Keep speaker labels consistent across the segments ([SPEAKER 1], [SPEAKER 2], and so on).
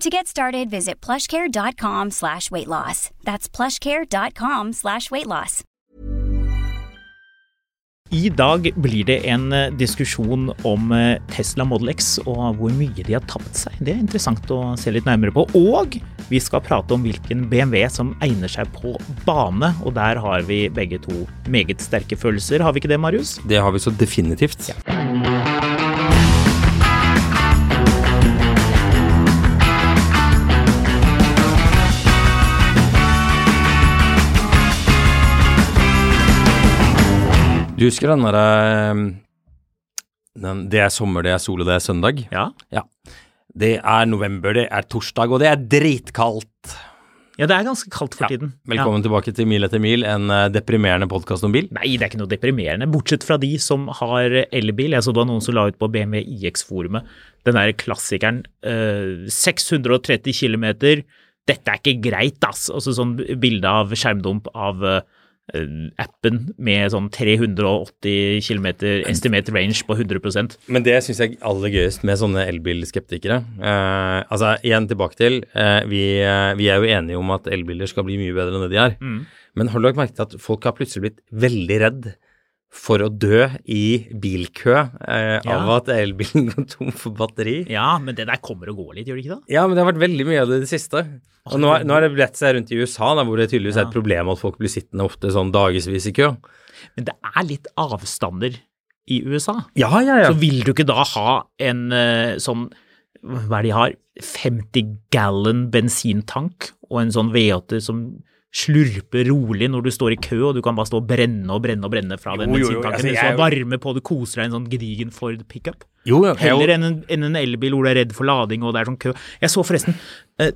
[SPEAKER 1] To get started, visit plushcare.com slash weight loss. That's plushcare.com slash weight loss.
[SPEAKER 2] I dag blir det en eh, diskusjon om eh, Tesla Model X og hvor mye de har tapt seg. Det er interessant å se litt nærmere på. Og vi skal prate om hvilken BMW som egner seg på bane. Og der har vi begge to meget sterke følelser. Har vi ikke det, Marius?
[SPEAKER 3] Det har vi så definitivt. Du husker den derre Det er sommer, det er sol, og det er søndag?
[SPEAKER 2] Ja.
[SPEAKER 3] Ja. Det er november, det er torsdag, og det er dritkaldt.
[SPEAKER 2] Ja, det er ganske kaldt for
[SPEAKER 3] Ja.
[SPEAKER 2] tiden.
[SPEAKER 3] Velkommen tilbake til Mil etter mil, en eh, deprimerende podkast om bil.
[SPEAKER 2] Nei, det er ikke noe deprimerende, bortsett fra de som har elbil. Jeg så det var noen som la ut på BMW iX-forumet den der klassikeren eh, 630 km, dette er ikke greit, ass. Og så sånn bilde av skjermdump av eh, appen med sånn 380 km estimate range på 100%
[SPEAKER 3] Men det syns jeg er aller gøyest med sånne elbilskeptikere. Eh, altså, igjen tilbake til eh, vi, eh, vi er jo enige om at elbiler skal bli mye bedre enn det de er. Men har du lagt merke til at folk har plutselig blitt veldig redd for å dø i bilkø eh,
[SPEAKER 2] Ja.
[SPEAKER 3] av at elbilen går tom for batteri?
[SPEAKER 2] Ja, men det der kommer og går litt, gjør det ikke det?
[SPEAKER 3] Ja, men det har vært veldig mye av det i det siste. Og nå, nå har det bredt seg rundt i USA, da, hvor det tydeligvis er et problem at folk blir sittende ofte sånn dagevis i kø.
[SPEAKER 2] Men det er litt avstander i USA.
[SPEAKER 3] Ja, ja, ja.
[SPEAKER 2] Så vil du ikke da ha en eh, sånn Hva er det de har? 50 gallon bensintank og en sånn V8 som slurper rolig når du står i kø, og du kan bare stå og brenne og brenne og brenne fra den bensintanken.
[SPEAKER 3] altså,
[SPEAKER 2] du
[SPEAKER 3] jo-
[SPEAKER 2] varme på, du koser deg i en sånn gedigen Ford pickup.
[SPEAKER 3] Jo, ja,
[SPEAKER 2] Heller enn en, enn en elbil hvor du er redd for lading og det er sånn kø. Jeg så forresten eh,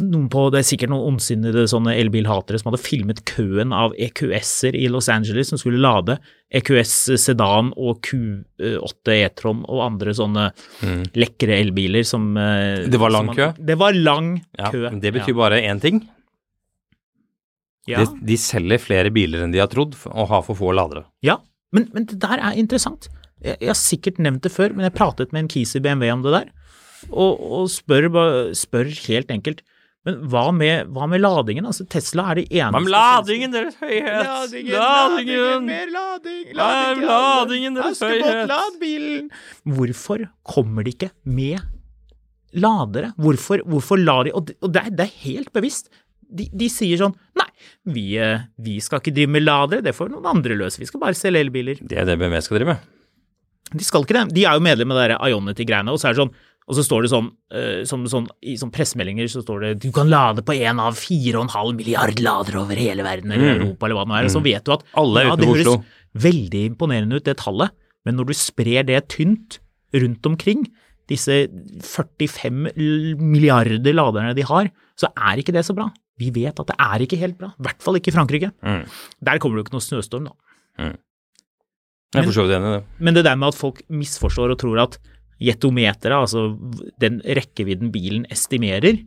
[SPEAKER 2] noen på, det er sikkert noen ondsinnede sånne elbilhatere som hadde filmet køen av EQS-er i Los Angeles som skulle lade EQS Sedan og Q8 E-tron og andre sånne lekre elbiler som eh,
[SPEAKER 3] Mm. Det var lang
[SPEAKER 2] man-
[SPEAKER 3] kø?
[SPEAKER 2] Det var lang
[SPEAKER 3] Ja,
[SPEAKER 2] kø.
[SPEAKER 3] det betyr bare én ting.
[SPEAKER 2] Ja.
[SPEAKER 3] De, de selger flere biler enn de har trodd, og har for få ladere.
[SPEAKER 2] Ja, men, men det der er interessant. Jeg, jeg har sikkert nevnt det før, men jeg pratet med en kis i BMW om det der, og, og spør, spør helt enkelt Men hva med, hva med ladingen? Altså, Tesla er det eneste
[SPEAKER 3] Hva med ladingen, Deres Høyhet?
[SPEAKER 2] Ladingen, ladingen, mer lading,
[SPEAKER 3] Hva er ladingen, Deres Høyhet?
[SPEAKER 2] lad bilen! Hvorfor kommer de ikke med ladere? Hvorfor, hvorfor lar de Og, det- og det, er, det er helt bevisst. De, de sier sånn Nei, vi, eh, vi skal ikke drive med ladere, det får noen andre løse. Vi skal bare selge elbiler.
[SPEAKER 3] Det er det BMW skal drive med.
[SPEAKER 2] De skal ikke det. De er jo medlem av det Ionity-greiene, og så er det sånn og så står det sånn, som sånn i sånn pressemeldinger så står det du kan lade på en av 4,5 milliard ladere over hele verden eller Europa eller hva det nå er. Mm. så vet du at
[SPEAKER 3] Mm. Alle er
[SPEAKER 2] ja, det høres
[SPEAKER 3] Oslo.
[SPEAKER 2] veldig imponerende ut, det tallet, men når du sprer det tynt rundt omkring, disse 45 milliarder laderne de har, så er ikke det så bra. Vi vet at det er ikke helt bra. I hvert fall ikke i Frankrike.
[SPEAKER 3] Mm.
[SPEAKER 2] Der kommer det jo ikke noe snøstorm, da.
[SPEAKER 3] Jeg er for så vidt enig i det.
[SPEAKER 2] Men det der med at folk misforstår og tror at jetometeret, altså den rekkevidden bilen estimerer,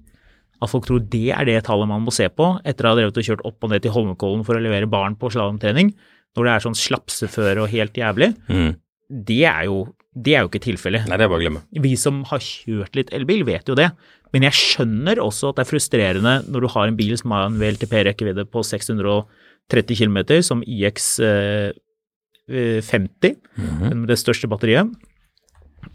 [SPEAKER 2] at folk tror det er det tallet man må se på etter å ha drevet og kjørt opp og ned til Holmenkollen for å levere barn på slalåmtrening, når det er sånn slapseføre og helt jævlig,
[SPEAKER 3] Mm.
[SPEAKER 2] det er jo, det er jo ikke tilfellet.
[SPEAKER 3] Nei, det er bare å glemme.
[SPEAKER 2] Vi som har kjørt litt elbil, vet jo det. Men jeg skjønner også at det er frustrerende når du har en bil som har en VLTP-rekkevidde på 630 km, som IX eh, eh, 50,
[SPEAKER 3] mm
[SPEAKER 2] med det største batteriet,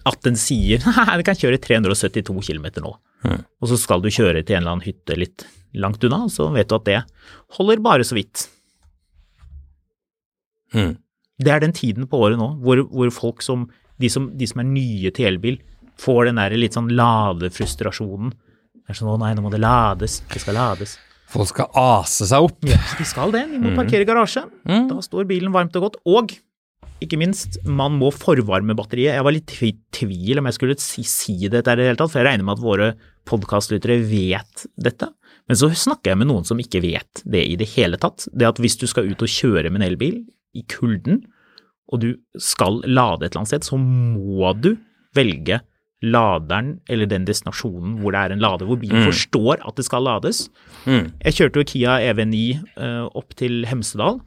[SPEAKER 2] at den sier at den kan kjøre 372 km nå.
[SPEAKER 3] Mm.
[SPEAKER 2] Og så skal du kjøre til en eller annen hytte litt langt unna, så vet du at det holder bare så vidt.
[SPEAKER 3] Mm.
[SPEAKER 2] Det er den tiden på året nå hvor, hvor folk som de, som de som er nye til elbil, får den der litt sånn ladefrustrasjonen. Det er sånn 'Å nei, nå må det lades. Det skal lades'.
[SPEAKER 3] Folk skal ase seg opp.
[SPEAKER 2] Ja, de skal det. De må parkere i garasje.
[SPEAKER 3] Mm.
[SPEAKER 2] Da står bilen varmt og godt. Og ikke minst, man må forvarme batteriet. Jeg var litt i tvil om jeg skulle si, si dette i det hele tatt, for jeg regner med at våre podkastlyttere vet dette. Men så snakker jeg med noen som ikke vet det i det hele tatt. Det at hvis du skal ut og kjøre med en elbil i kulden, og du skal lade et eller annet sted, så må du velge laderen eller den destinasjonen hvor det er en lader, hvor bilen forstår at det skal lades.
[SPEAKER 3] Mm.
[SPEAKER 2] Jeg kjørte jo Kia EV9 uh, opp til Hemsedal,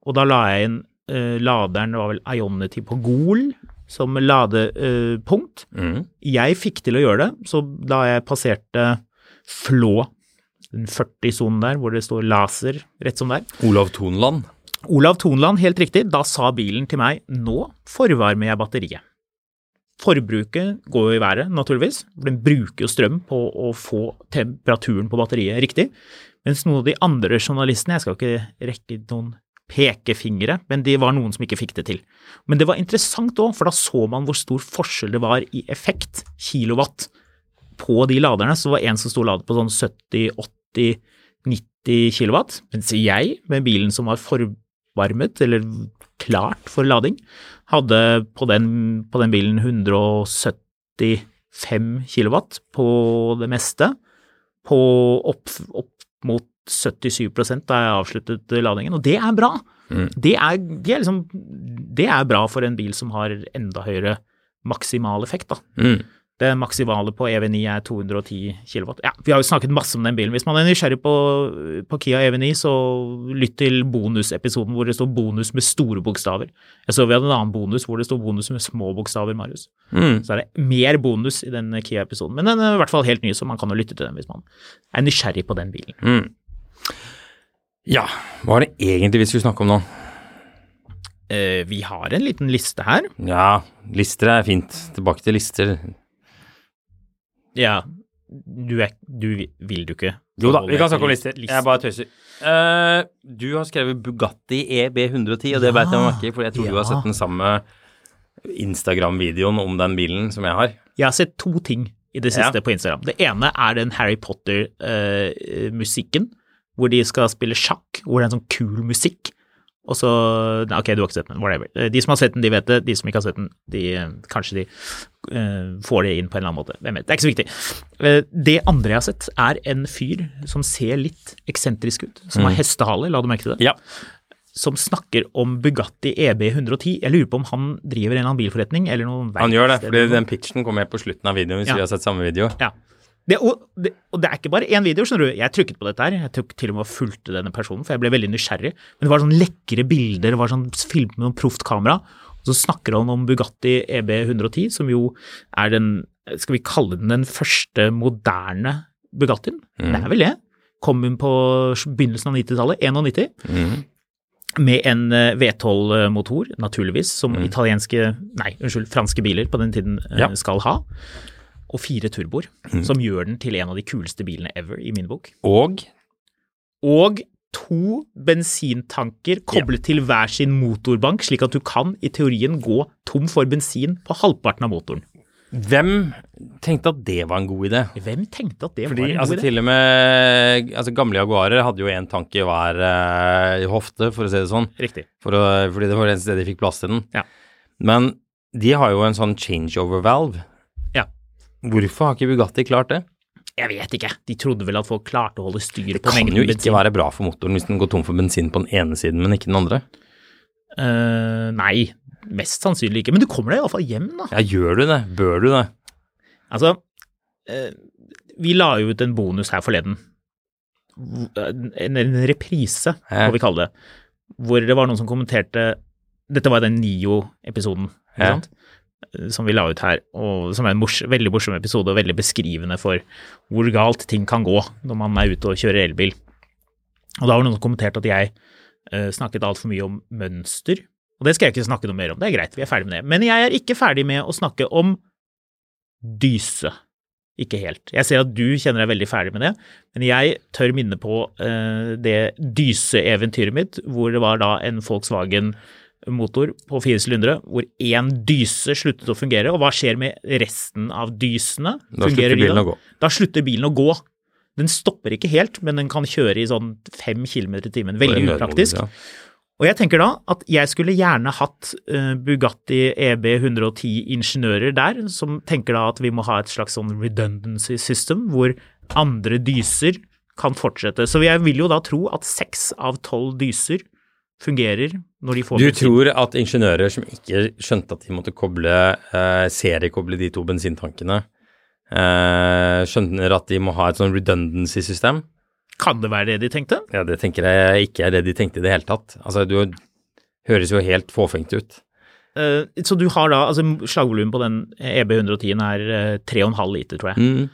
[SPEAKER 2] og da la jeg inn uh, laderen, det var vel Ionity på Gol, som ladepunkt.
[SPEAKER 3] Mm.
[SPEAKER 2] Jeg fikk til å gjøre det, så da jeg passerte Flå, den 40-sonen der, hvor det står laser rett som der.
[SPEAKER 3] Olav Tonland.
[SPEAKER 2] Olav Tonland, helt riktig, da sa bilen til meg nå forvarmer jeg batteriet. Forbruket går jo i været, naturligvis, for den bruker jo strøm på å få temperaturen på batteriet riktig. Mens noen av de andre journalistene, jeg skal ikke rekke noen pekefingre, men det var noen som ikke fikk det til. Men det var interessant òg, for da så man hvor stor forskjell det var i effekt, kilowatt, på de laderne. Så det var en som sto ladet på sånn 70-80-90 kilowatt, mens jeg, med bilen som var forvarmet, eller klart for lading, hadde på den, på den bilen 175 kilowatt på det meste, på opp, opp mot 77% da jeg avsluttet ladingen, og det er bra. Det, er, det, er liksom, det er bra for en bil som har enda høyere maksimal effekt. da.
[SPEAKER 3] Mm.
[SPEAKER 2] Det maksimale på EV9 er 210 kW. Ja, vi har jo snakket masse om den bilen. Hvis man er nysgjerrig på, på Kia EV9, så lytt til bonusepisoden hvor det står bonus med store bokstaver. Jeg så vi hadde en annen bonus hvor det står bonus med små bokstaver, Marius.
[SPEAKER 3] Mm.
[SPEAKER 2] Så er det mer bonus i den Kia-episoden. Men den er i hvert fall helt ny, så man kan jo lytte til den hvis man er nysgjerrig på den bilen.
[SPEAKER 3] Mm. Ja, hva er det egentlig vi skulle snakke om nå?
[SPEAKER 2] Eh, vi har en liten liste her.
[SPEAKER 3] Ja, lister er fint. Tilbake til lister.
[SPEAKER 2] Ja, du, er, du vil du ikke?
[SPEAKER 3] Jo da, vi kan snakke om lister.
[SPEAKER 2] Liste.
[SPEAKER 3] Jeg bare tøyser. Uh, du har skrevet Bugatti EB110, og det
[SPEAKER 2] Ja,
[SPEAKER 3] veit jeg ikke for jeg tror du har sett den samme Instagram-videoen om den bilen som jeg har.
[SPEAKER 2] Jeg har sett to ting i det siste
[SPEAKER 3] Ja.
[SPEAKER 2] på Instagram. Det ene er den Harry Potter-musikken, hvor de skal spille sjakk, hvor det er en sånn kul musikk. Og så nei, Ok, du har ikke sett den, whatever. Eh, De som har sett den, de vet det. De som ikke har sett den, de eh, kanskje de uh, får det inn på en eller annen måte. Hvem vet. Det er ikke så viktig. Uh, det andre jeg har sett, er en fyr som ser litt eksentrisk ut. Som har hestehale, la du merke til det?
[SPEAKER 3] Ja.
[SPEAKER 2] Som snakker om Bugatti E EB110. Jeg lurer på om han driver en eller annen bilforretning eller noen
[SPEAKER 3] Han gjør det,
[SPEAKER 2] for
[SPEAKER 3] fordi den pitchen kom med på slutten av videoen, hvis
[SPEAKER 2] Ja.
[SPEAKER 3] vi har sett samme video.
[SPEAKER 2] Ja. Det, og, det, og det er ikke bare én video, skjønner du. Jeg trykket på dette her. Jeg tok til og med og fulgte denne personen, for jeg ble veldig nysgjerrig. Men det var sånn lekre bilder, det var sånn filmet med noe proft kamera. Og så snakker han om Bugatti E EB110, som jo er den, skal vi kalle den den første moderne Bugattien? Det er vel det. Kom hun på begynnelsen av 90-tallet, 91
[SPEAKER 3] Mm.
[SPEAKER 2] med en eh, V12-motor, naturligvis, som italienske, nei, unnskyld, franske biler på den tiden eh,
[SPEAKER 3] Ja.
[SPEAKER 2] skal ha. Og fire turboer, som gjør den til en av de kuleste bilene ever, i min bok.
[SPEAKER 3] Og
[SPEAKER 2] Og to bensintanker koblet til hver sin motorbank, slik at du kan i teorien gå tom for bensin på halvparten av motoren.
[SPEAKER 3] hvem tenkte at det var en god idé?
[SPEAKER 2] Hvem tenkte at det
[SPEAKER 3] Fordi
[SPEAKER 2] var en
[SPEAKER 3] altså,
[SPEAKER 2] god idé?
[SPEAKER 3] til og med altså, gamle Jaguarer hadde jo en tank i hver uh, hofte, for å si det sånn.
[SPEAKER 2] Riktig.
[SPEAKER 3] For å, fordi det var det eneste stedet de fikk plass til den.
[SPEAKER 2] Ja.
[SPEAKER 3] Men de har jo en sånn changeover valve. Hvorfor har ikke Bugatti klart det?
[SPEAKER 2] Jeg vet ikke. De trodde vel at folk klarte å holde styr på mengden bensin.
[SPEAKER 3] Det kan jo ikke være bra for motoren hvis den går tom for bensin på den ene siden, men ikke den andre.
[SPEAKER 2] Uh, nei, mest sannsynlig ikke. Men du kommer deg iallfall hjem, da.
[SPEAKER 3] Ja, gjør du det? Bør du det?
[SPEAKER 2] Altså, uh, vi la jo ut en bonus her forleden. En, en reprise,
[SPEAKER 3] Ja.
[SPEAKER 2] får vi kalle det. Hvor det var noen som kommenterte Dette var den Nio-episoden, ikke sant? Som vi la ut her, og som er en mors veldig morsom episode og veldig beskrivende for hvor galt ting kan gå når man er ute og kjører elbil. Og da det noen som kommenterte at jeg uh, snakket altfor mye om mønster. Og det skal jeg ikke snakke noe mer om, det er greit, vi er ferdig med det. Men jeg er ikke ferdig med å snakke om dyse. Ikke helt. Jeg ser at du kjenner deg veldig ferdig med det, men jeg tør minne på uh, det dyseeventyret mitt, hvor det var da en Volkswagen motor på fire sylindere, hvor én dyse sluttet å fungere. Og hva skjer med resten av dysene?
[SPEAKER 3] Da
[SPEAKER 2] Fungerer
[SPEAKER 3] slutter bilen å gå.
[SPEAKER 2] Da slutter bilen å gå. Den stopper ikke helt, men den kan kjøre i sånn fem kilometer i timen. Veldig upraktisk. Og jeg tenker da at jeg skulle gjerne hatt eh, Bugatti EB 110 ingeniører der, som tenker da at vi må ha et slags sånn redundancy system, hvor andre dyser kan fortsette. Så jeg vil jo da tro at seks av tolv dyser fungerer når de får
[SPEAKER 3] Du
[SPEAKER 2] bensin.
[SPEAKER 3] tror at ingeniører som ikke skjønte at de måtte koble, eh, seriekoble de to bensintankene, eh, skjønner at de må ha et sånn redundancy-system?
[SPEAKER 2] Kan det være det de tenkte?
[SPEAKER 3] Ja, det tenker jeg ikke er det de tenkte i det hele tatt. Altså, du høres jo helt fåfengt ut.
[SPEAKER 2] Eh, så du har da, altså slagvolumet på den EB110-en er eh, 3,5 liter, tror jeg.
[SPEAKER 3] Mm.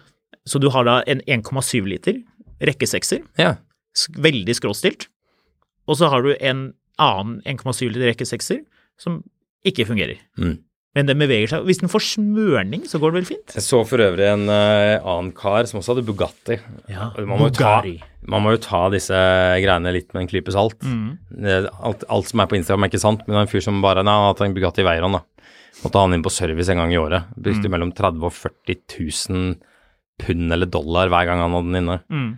[SPEAKER 2] Så du har da en 1,7 liter rekkesekser,
[SPEAKER 3] Ja.
[SPEAKER 2] veldig skråstilt. Og så har du en annen 1,7 liter rekkesekser som ikke fungerer.
[SPEAKER 3] Mm.
[SPEAKER 2] Men den beveger seg. Hvis den får smørning, så går det vel fint?
[SPEAKER 3] Jeg så for øvrig en uh, annen kar som også hadde Bugatti.
[SPEAKER 2] Ja,
[SPEAKER 3] Man må, ta, man må jo ta disse greiene litt med en klype salt.
[SPEAKER 2] Mm.
[SPEAKER 3] Alt, alt som er på Instagram er ikke sant, men det er en fyr som bare Nei, han har hatt en Bugatti Veyron, da. Måtte ha han inn på service en gang i året.
[SPEAKER 2] Mm.
[SPEAKER 3] Brukte mellom 30 og 40 000 pund eller dollar hver gang han hadde den inne
[SPEAKER 2] Mm.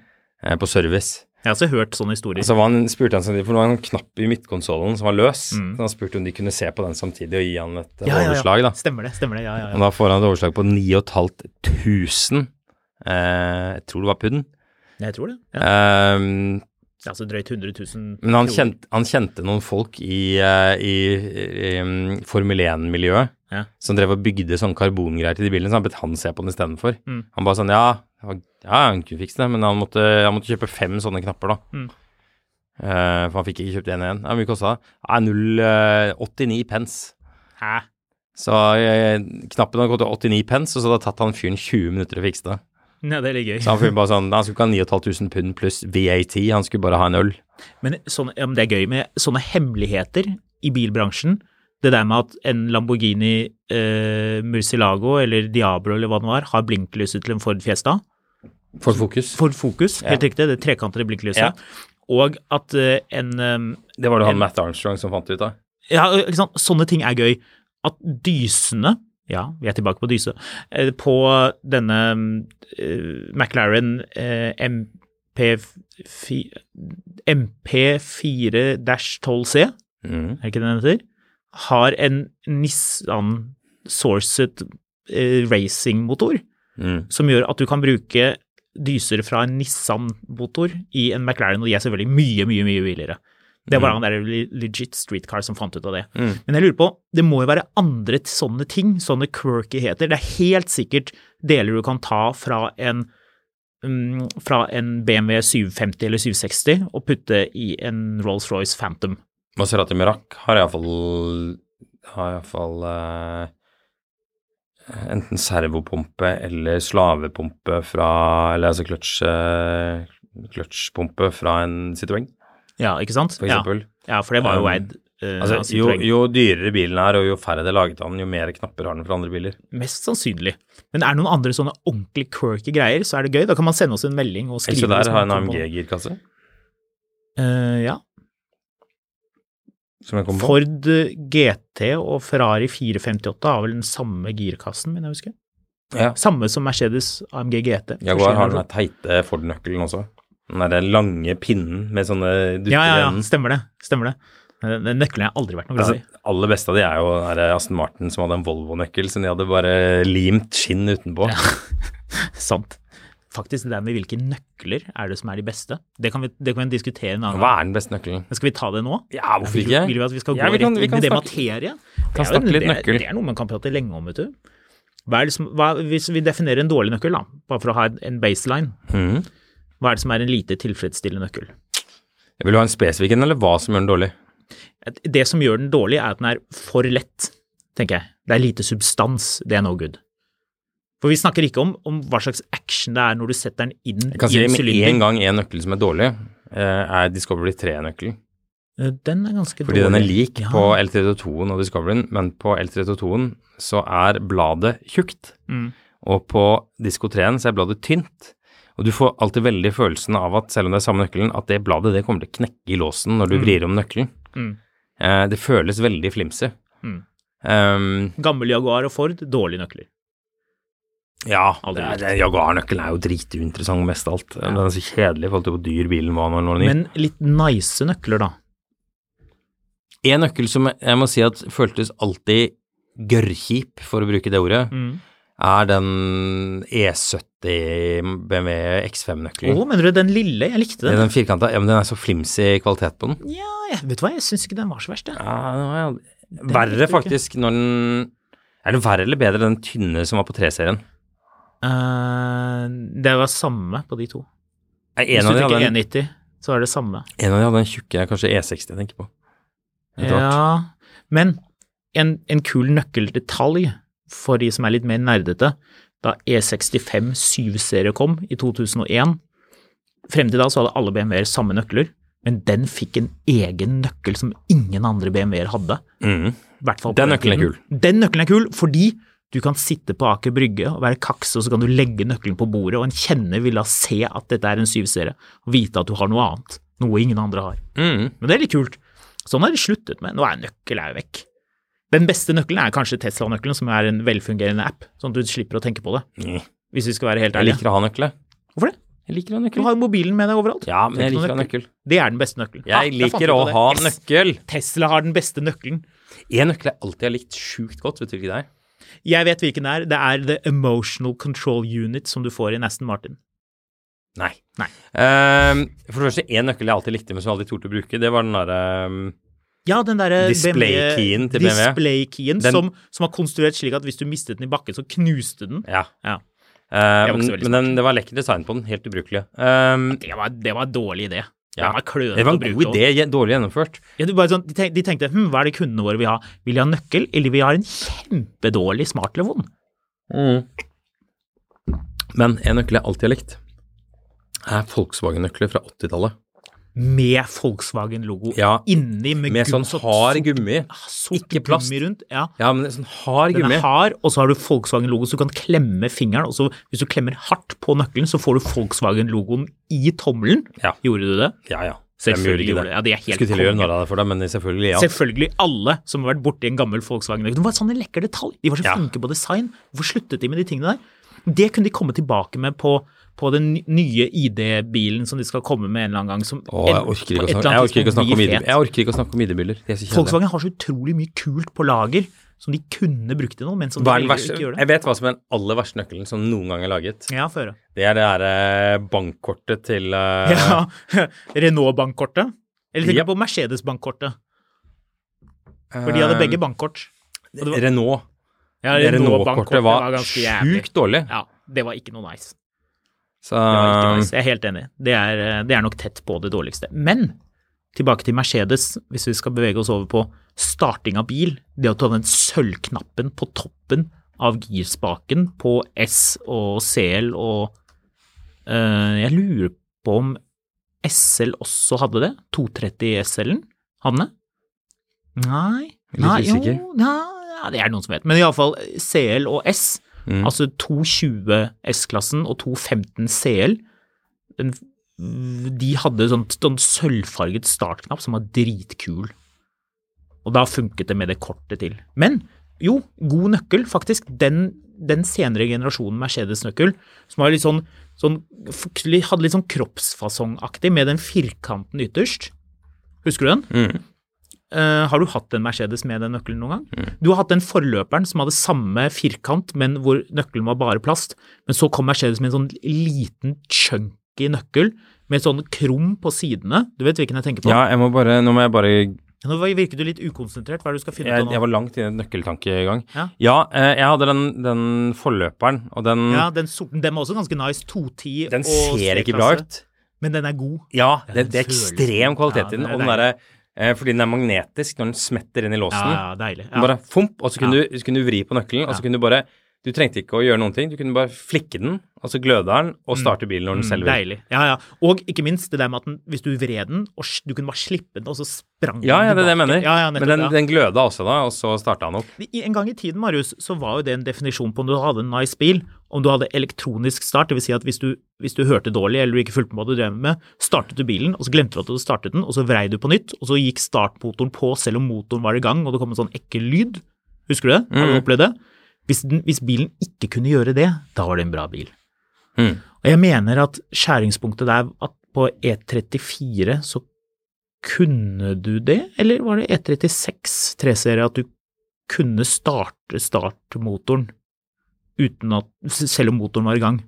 [SPEAKER 3] eh, på service.
[SPEAKER 2] Jeg har også hørt sånne historier.
[SPEAKER 3] Så var han, spurte han seg, for det var en knapp i midtkonsollen som var løs.
[SPEAKER 2] Mm.
[SPEAKER 3] Så han spurte om de kunne se på den samtidig og gi han et
[SPEAKER 2] Ja, ja, ja.
[SPEAKER 3] overslag. da.
[SPEAKER 2] Stemmer det, stemmer det. Ja, ja,
[SPEAKER 3] Og da får han et overslag på 9500 eh, Jeg tror det var pund.
[SPEAKER 2] Jeg tror det. Ja. Er altså drøyt 100 000
[SPEAKER 3] Men han kjente, han kjente noen folk i, eh, i, i um, Formel 1-miljøet
[SPEAKER 2] Ja.
[SPEAKER 3] som drev og bygde sånne karbongreier til de bilene, så han bet han se på den istedenfor.
[SPEAKER 2] Mm.
[SPEAKER 3] Han bare sånn Ja, ja, han kunne fikse det, men han måtte, han måtte kjøpe fem sånne knapper, da.
[SPEAKER 2] Mm.
[SPEAKER 3] Uh, for han fikk ikke kjøpt én igjen. Hvor mye kosta det? Nei, 0,89 pence.
[SPEAKER 2] Hæ?
[SPEAKER 3] Så eh, knappen hadde gått til 89 pence, og så hadde det tatt han fyren 20 minutter å fikse det.
[SPEAKER 2] Ja, det er litt gøy.
[SPEAKER 3] Så han fyren bare sånn Han skulle ikke ha 9500 pund pluss VAT, han skulle bare ha en øl.
[SPEAKER 2] Men sånne, ja, men det er gøy med sånne hemmeligheter i bilbransjen. Det der med at en Lamborghini eh, Murcielago eller Diablo eller hva det var, har blinklyset til en Ford Fiesta.
[SPEAKER 3] For fokus.
[SPEAKER 2] Ford Focus, helt
[SPEAKER 3] Ja.
[SPEAKER 2] riktig, det trekantede blikklyset.
[SPEAKER 3] Ja.
[SPEAKER 2] Og at uh, en um,
[SPEAKER 3] Det var det han
[SPEAKER 2] En-
[SPEAKER 3] Matt Armstrong som fant ut av.
[SPEAKER 2] Ja, ikke sant. Sånne ting er gøy. At dysene Ja, vi er tilbake på dyse. Uh, På denne uh, McLaren eh, MP MP4-12C,
[SPEAKER 3] Mm.
[SPEAKER 2] er det ikke det den heter? Har en Nissan Sourcet eh, racingmotor
[SPEAKER 3] Mm.
[SPEAKER 2] som gjør at du kan bruke dyser fra en Nissan-motor i en McLaren, og de er selvfølgelig mye, mye, mye billigere. Det var han der legit streetcar som fant ut av det.
[SPEAKER 3] Mm.
[SPEAKER 2] Men jeg lurer på, det må jo være andre sånne ting, sånne quirkyheter. Det er helt sikkert deler du kan ta fra en mm, fra en BMW 750 eller 760 og putte i en Rolls-Royce Phantom.
[SPEAKER 3] Maserati Merak har iallfall har iallfall eh, enten servopumpe eller slavepumpe fra Eller altså kløtsjpumpe eh, fra en Citroën,
[SPEAKER 2] Ja, ikke sant?
[SPEAKER 3] for eksempel.
[SPEAKER 2] ja, for det var jo
[SPEAKER 3] Um,
[SPEAKER 2] eid Uh,
[SPEAKER 3] Altså, jo, jo dyrere bilen er, og jo færre det er laget av den, jo mer knapper har den for andre biler.
[SPEAKER 2] Mest sannsynlig. Men er det noen andre sånne ordentlig quirky greier, så er det gøy. Da kan man sende oss en melding og skrive. Hvis
[SPEAKER 3] der har en AMG-girkasse,
[SPEAKER 2] Uh, ja.
[SPEAKER 3] som jeg kom på.
[SPEAKER 2] Ford GT og Ferrari 458 har vel den samme girkassen, min jeg husker.
[SPEAKER 3] Ja.
[SPEAKER 2] Samme som Mercedes AMG GT.
[SPEAKER 3] Jaguar har den teite Ford-nøkkelen også. Den der lange pinnen med sånne dutter
[SPEAKER 2] Ja, ja, ja, stemmer det. Stemmer det. Den nøkkelen har jeg aldri vært noe glad
[SPEAKER 3] Altså,
[SPEAKER 2] i.
[SPEAKER 3] aller beste av de er jo er Aston Martin som hadde en Volvo-nøkkel, som de hadde bare limt skinn utenpå.
[SPEAKER 2] Sant. Faktisk, det der med hvilke nøkler er det som er de beste, det kan vi, det kan vi diskutere en annen
[SPEAKER 3] Hva er den beste nøkkelen?
[SPEAKER 2] Skal vi ta det nå?
[SPEAKER 3] Ja, hvorfor ikke?
[SPEAKER 2] vil vi at vi skal gå
[SPEAKER 3] Ja, vi kan-
[SPEAKER 2] rett inn i det
[SPEAKER 3] materiet?
[SPEAKER 2] materie?
[SPEAKER 3] Kan snakke litt
[SPEAKER 2] det,
[SPEAKER 3] nøkkel.
[SPEAKER 2] Det er noe man kan prate lenge om, vet du. Hva er det som, hva, hvis vi definerer en dårlig nøkkel, da, bare for å ha en- baseline,
[SPEAKER 3] mm.
[SPEAKER 2] hva er det som er en lite tilfredsstillende nøkkel?
[SPEAKER 3] Jeg vil ha en spesifikk en, eller hva som gjør den dårlig?
[SPEAKER 2] Det som gjør den dårlig, er at den er for lett, tenker jeg. Det er lite substans, det er no good. For vi snakker ikke om, om hva slags action det er når du setter den inn
[SPEAKER 3] Jeg kan si
[SPEAKER 2] en
[SPEAKER 3] med en gang en nøkkel som er dårlig, eh, er Discovery 3-nøkkelen.
[SPEAKER 2] Eh, Den er ganske
[SPEAKER 3] Fordi den er lik
[SPEAKER 2] Ja.
[SPEAKER 3] på L32-en og Discoveryen, men på L32-en så er bladet tjukt,
[SPEAKER 2] Mm.
[SPEAKER 3] og på Disco 3-en så er bladet tynt. Og du får alltid veldig følelsen av at selv om det er samme nøkkelen, at det bladet det kommer til å knekke i låsen når du vrir om nøkkelen.
[SPEAKER 2] Mm.
[SPEAKER 3] Eh, det føles veldig flimsy.
[SPEAKER 2] Mm.
[SPEAKER 3] Um,
[SPEAKER 2] Gammel Jaguar og Ford, dårlige nøkler.
[SPEAKER 3] Ja, Jaguar-nøkkelen er jo drituinteressant mest av alt. Den er så kjedelig i forhold til hvor dyr bilen var når den var ny.
[SPEAKER 2] Men litt nice nøkler, da.
[SPEAKER 3] En nøkkel som jeg må si at føltes alltid gørrkjip, for å bruke det ordet,
[SPEAKER 2] Mm.
[SPEAKER 3] er den E70 BMW X5-nøkkelen.
[SPEAKER 2] mener du den lille? Jeg likte den.
[SPEAKER 3] Den firkanta, ja, men den er så flimsy kvalitet på den.
[SPEAKER 2] Ja, jeg, vet du hva, jeg syns ikke den var så verst, jeg.
[SPEAKER 3] Ja,
[SPEAKER 2] likte
[SPEAKER 3] verre faktisk når den Er det verre eller bedre den tynne som var på 3-serien?
[SPEAKER 2] Eh, det var samme på de to.
[SPEAKER 3] Nei,
[SPEAKER 2] Hvis du
[SPEAKER 3] hadde en,
[SPEAKER 2] 190, så er det samme.
[SPEAKER 3] en av de hadde en tjukke, kanskje E60 jeg tenker på.
[SPEAKER 2] Ja, men en, en kul nøkkeldetalj for de som er litt mer nerdete, da E65 7-serie kom i 2001, frem til da så hadde alle BMW-er samme nøkler, men den fikk en egen nøkkel som ingen andre BMW-er hadde. Mm.
[SPEAKER 3] Den nøkkelen er
[SPEAKER 2] kul. Den nøkkelen er kul fordi du kan sitte på Aker Brygge og være kaks, og så kan du legge nøkkelen på bordet, og en kjenner vil da se at dette er en 7-serie, og vite at du har noe annet. Noe ingen andre har.
[SPEAKER 3] Mm.
[SPEAKER 2] Men det er litt kult. Sånn har de sluttet med. Nå er nøkkel er jo vekk. Den beste nøkkelen er kanskje Tesla-nøkkelen, som er en velfungerende app, sånn at du slipper å tenke på det,
[SPEAKER 3] Mm.
[SPEAKER 2] hvis vi skal være helt
[SPEAKER 3] Jeg liker å ha nøkkel.
[SPEAKER 2] Hvorfor det?
[SPEAKER 3] Jeg liker å ha
[SPEAKER 2] Du har mobilen med deg overalt.
[SPEAKER 3] Ja, men jeg liker å ha nøkkel.
[SPEAKER 2] Det er den beste nøkkelen.
[SPEAKER 3] Jeg
[SPEAKER 2] Ah,
[SPEAKER 3] liker å ha nøkkel.
[SPEAKER 2] Tesla har den beste nøkkelen.
[SPEAKER 3] En nøkkel jeg alltid har likt sjukt godt, vet du ikke det er?
[SPEAKER 2] Jeg vet hvilken det er. Det er The Emotional Control Unit som du får i Aston Martin.
[SPEAKER 3] Nei.
[SPEAKER 2] Nei.
[SPEAKER 3] Ehm, for det første, en nøkkel jeg alltid likte, men som jeg aldri torde å bruke, det var den derre um,
[SPEAKER 2] Ja, den derre
[SPEAKER 3] Display-keyen til BMW.
[SPEAKER 2] Display-keyen som, som var konstruert slik at hvis du mistet den i bakken, så knuste den.
[SPEAKER 3] Ja.
[SPEAKER 2] Ja. Uh,
[SPEAKER 3] men men den, det var lekker design på den, helt ubrukelig. Ehm,
[SPEAKER 2] Det var, det var dårlig idé.
[SPEAKER 3] Ja. Det var en god idé, dårlig gjennomført.
[SPEAKER 2] Ja, sånn, de, tenk, de tenkte hm, hva er det kundene våre vil ha? Vil de ha nøkkel, eller vil de ha en kjempedårlig smarttelefon?
[SPEAKER 3] Men en nøkkel jeg alltid har likt, er Volkswagen-nøkler fra 80-tallet.
[SPEAKER 2] Med Volkswagen-logo
[SPEAKER 3] Ja,
[SPEAKER 2] inni, med,
[SPEAKER 3] Med sånn hard gummi.
[SPEAKER 2] Sort
[SPEAKER 3] ikke plast.
[SPEAKER 2] gummi rundt. Ja.
[SPEAKER 3] Ja, men sånn hard gummi.
[SPEAKER 2] Den er hard, og så har du Volkswagen-logo, så du kan klemme fingeren. Og så hvis du klemmer hardt på nøkkelen, så får du Volkswagen-logoen i tommelen.
[SPEAKER 3] Ja.
[SPEAKER 2] Gjorde du det?
[SPEAKER 3] Ja, ja.
[SPEAKER 2] Selvfølgelig gjorde det. Ja, det er helt
[SPEAKER 3] Skulle til å gjøre narr av det for deg, men selvfølgelig, ja.
[SPEAKER 2] Selvfølgelig alle som har vært borti en gammel Volkswagen. Det var sånn en lekker detalj. De var så flinke på design. Hvorfor sluttet de med de tingene der? Det kunne de komme tilbake med på, på den nye ID-bilen som de skal komme med en eller annen gang. Som
[SPEAKER 3] Åh, jeg orker ikke snakke, jeg orker ikke snakke jeg orker ikke å snakke om ID-biler. Er.
[SPEAKER 2] Volkswagen har så utrolig mye kult på lager som de kunne brukt til noe, men som de
[SPEAKER 3] verste?
[SPEAKER 2] ikke gjør det.
[SPEAKER 3] Jeg vet hva som er den aller verste nøkkelen som noen gang er laget.
[SPEAKER 2] Ja, få høre.
[SPEAKER 3] Det er det derre bankkortet til uh...
[SPEAKER 2] Ja, Renault-bankkortet. Eller tenker
[SPEAKER 3] Ja.
[SPEAKER 2] på Mercedes-bankkortet? For de hadde
[SPEAKER 3] eh,
[SPEAKER 2] begge bankkort. Var-
[SPEAKER 3] Renault.
[SPEAKER 2] Ja, Renault-bankkortet
[SPEAKER 3] Renault var,
[SPEAKER 2] var,
[SPEAKER 3] sjukt dårlig.
[SPEAKER 2] Ja, det var ikke noe nice.
[SPEAKER 3] Så
[SPEAKER 2] nice. Jeg er helt enig. Det er, det er nok tett på det dårligste. Men tilbake til Mercedes, hvis vi skal bevege oss over på starting av bil. Det å ta den sølvknappen på toppen av girspaken på S og CL og eh, Jeg lurer på om SL også hadde det? 230 SL-en? Det? Nei. Nei. Jo, ja, ja, det er noen som vet. Men iallfall CL og S
[SPEAKER 3] Mm.
[SPEAKER 2] Altså 220 S-klassen og 215 CL, den, de hadde sånn, sånn sølvfarget startknapp som var dritkul. Og da funket det med det kortet til. Men jo, god nøkkel, faktisk. Den, den senere generasjonen Mercedes-nøkkel, som var litt sånn, sånn hadde litt sånn kroppsfasongaktig med den firkanten ytterst. Husker du den?
[SPEAKER 3] Mm.
[SPEAKER 2] Eh, har du hatt en Mercedes med den nøkkelen noen gang? Du har hatt den forløperen som hadde samme firkant, men hvor nøkkelen var bare plast. Men så kom Mercedes med en sånn liten chunky nøkkel med sånn krum på sidene. Du vet hvilken jeg tenker på?
[SPEAKER 3] Ja, jeg må bare Nå må jeg bare
[SPEAKER 2] Nå virker du litt ukonsentrert. Hva er det du skal finne ut av
[SPEAKER 3] jeg var langt inne i en nøkkeltankegang.
[SPEAKER 2] Ja.
[SPEAKER 3] Ja, eh, jeg hadde den, den forløperen, og den,
[SPEAKER 2] Ja, den sorten. Den var også ganske nice. 210
[SPEAKER 3] den ser ikke bra ut.
[SPEAKER 2] Men den er god.
[SPEAKER 3] Ja,
[SPEAKER 2] Ja,
[SPEAKER 3] det, det er ekstrem kvalitet
[SPEAKER 2] Ja,
[SPEAKER 3] i den.
[SPEAKER 2] er
[SPEAKER 3] Og den derre eh, Fordi den er magnetisk når den smetter inn i låsen.
[SPEAKER 2] Ja, ja, deilig.
[SPEAKER 3] Den
[SPEAKER 2] Ja.
[SPEAKER 3] Bare fomp, og så kunne,
[SPEAKER 2] Ja.
[SPEAKER 3] du, så kunne du vri på nøkkelen, og så kunne du bare Du trengte ikke å gjøre noen ting, du kunne bare flikke den, og så gløde den, og starte bilen når den selv vil.
[SPEAKER 2] Mm, Deilig. Ja, ja. Og ikke minst det der med at den, hvis du vred den, og du kunne bare slippe den, og så sprang
[SPEAKER 3] Ja, ja,
[SPEAKER 2] den
[SPEAKER 3] det er det jeg mener.
[SPEAKER 2] Ja, ja, nettopp,
[SPEAKER 3] Men den,
[SPEAKER 2] ja.
[SPEAKER 3] den gløda også da, og så starta den opp.
[SPEAKER 2] En gang i tiden, Marius, så var jo det en definisjon på om du hadde en nice bil, om du hadde elektronisk start, dvs. Si at hvis du, hvis du hørte dårlig eller du ikke fulgte med hva du drev med, startet du bilen, og så glemte du at du startet den, og så vrei du på nytt, og så gikk startmotoren på selv om motoren var i gang, og det kom en sånn ekkel lyd. Husker du det? Har du
[SPEAKER 3] Mm.
[SPEAKER 2] opplevd det? Hvis, den, hvis bilen ikke kunne gjøre det, da var det en bra bil.
[SPEAKER 3] Mm.
[SPEAKER 2] Og jeg mener at skjæringspunktet der at på E34 så kunne du det, eller var det E36 3-serie at du kunne starte startmotoren uten at, selv om motoren var i gang?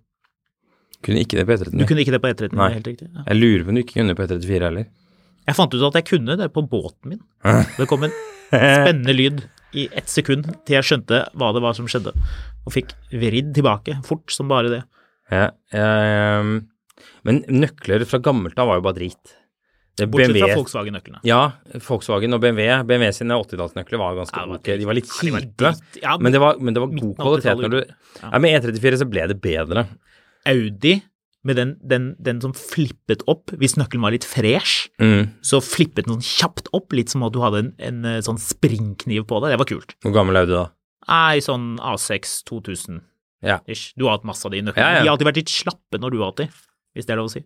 [SPEAKER 3] Kunne ikke det på
[SPEAKER 2] Du
[SPEAKER 3] E39.
[SPEAKER 2] kunne ikke det på E39,
[SPEAKER 3] Nei.
[SPEAKER 2] helt riktig. Ja.
[SPEAKER 3] Jeg lurer på om du ikke kunne på E34 heller.
[SPEAKER 2] Jeg fant ut at jeg kunne det på båten min. Det kom en spennende lyd i ett sekund til jeg skjønte hva det var som skjedde, og fikk vridd tilbake fort som bare det.
[SPEAKER 3] Ja, jeg, men nøkler fra gammelt av var jo bare drit.
[SPEAKER 2] Bortsett fra Volkswagen-nøklene.
[SPEAKER 3] Ja, Volkswagen og BMW. BMW sine 80-tallsnøkler var ganske
[SPEAKER 2] Ja,
[SPEAKER 3] ok. De var litt kjipe.
[SPEAKER 2] Ja,
[SPEAKER 3] men det var, men det var god kvalitet
[SPEAKER 2] 80-tallet.
[SPEAKER 3] når du Ja, med E34 så ble det bedre.
[SPEAKER 2] Audi med den, den, den som flippet opp hvis nøkkelen var litt fresh.
[SPEAKER 3] Mm.
[SPEAKER 2] Så flippet den sånn kjapt opp, litt som at du hadde en, en eh, sånn springkniv på det. Det var kult.
[SPEAKER 3] Hvor gammel er Audi da?
[SPEAKER 2] Nei, sånn A6 2000
[SPEAKER 3] Ja.
[SPEAKER 2] ish. Du har hatt masse av de nøklene. De har alltid vært litt slappe når du har hatt de, hvis det er lov å si.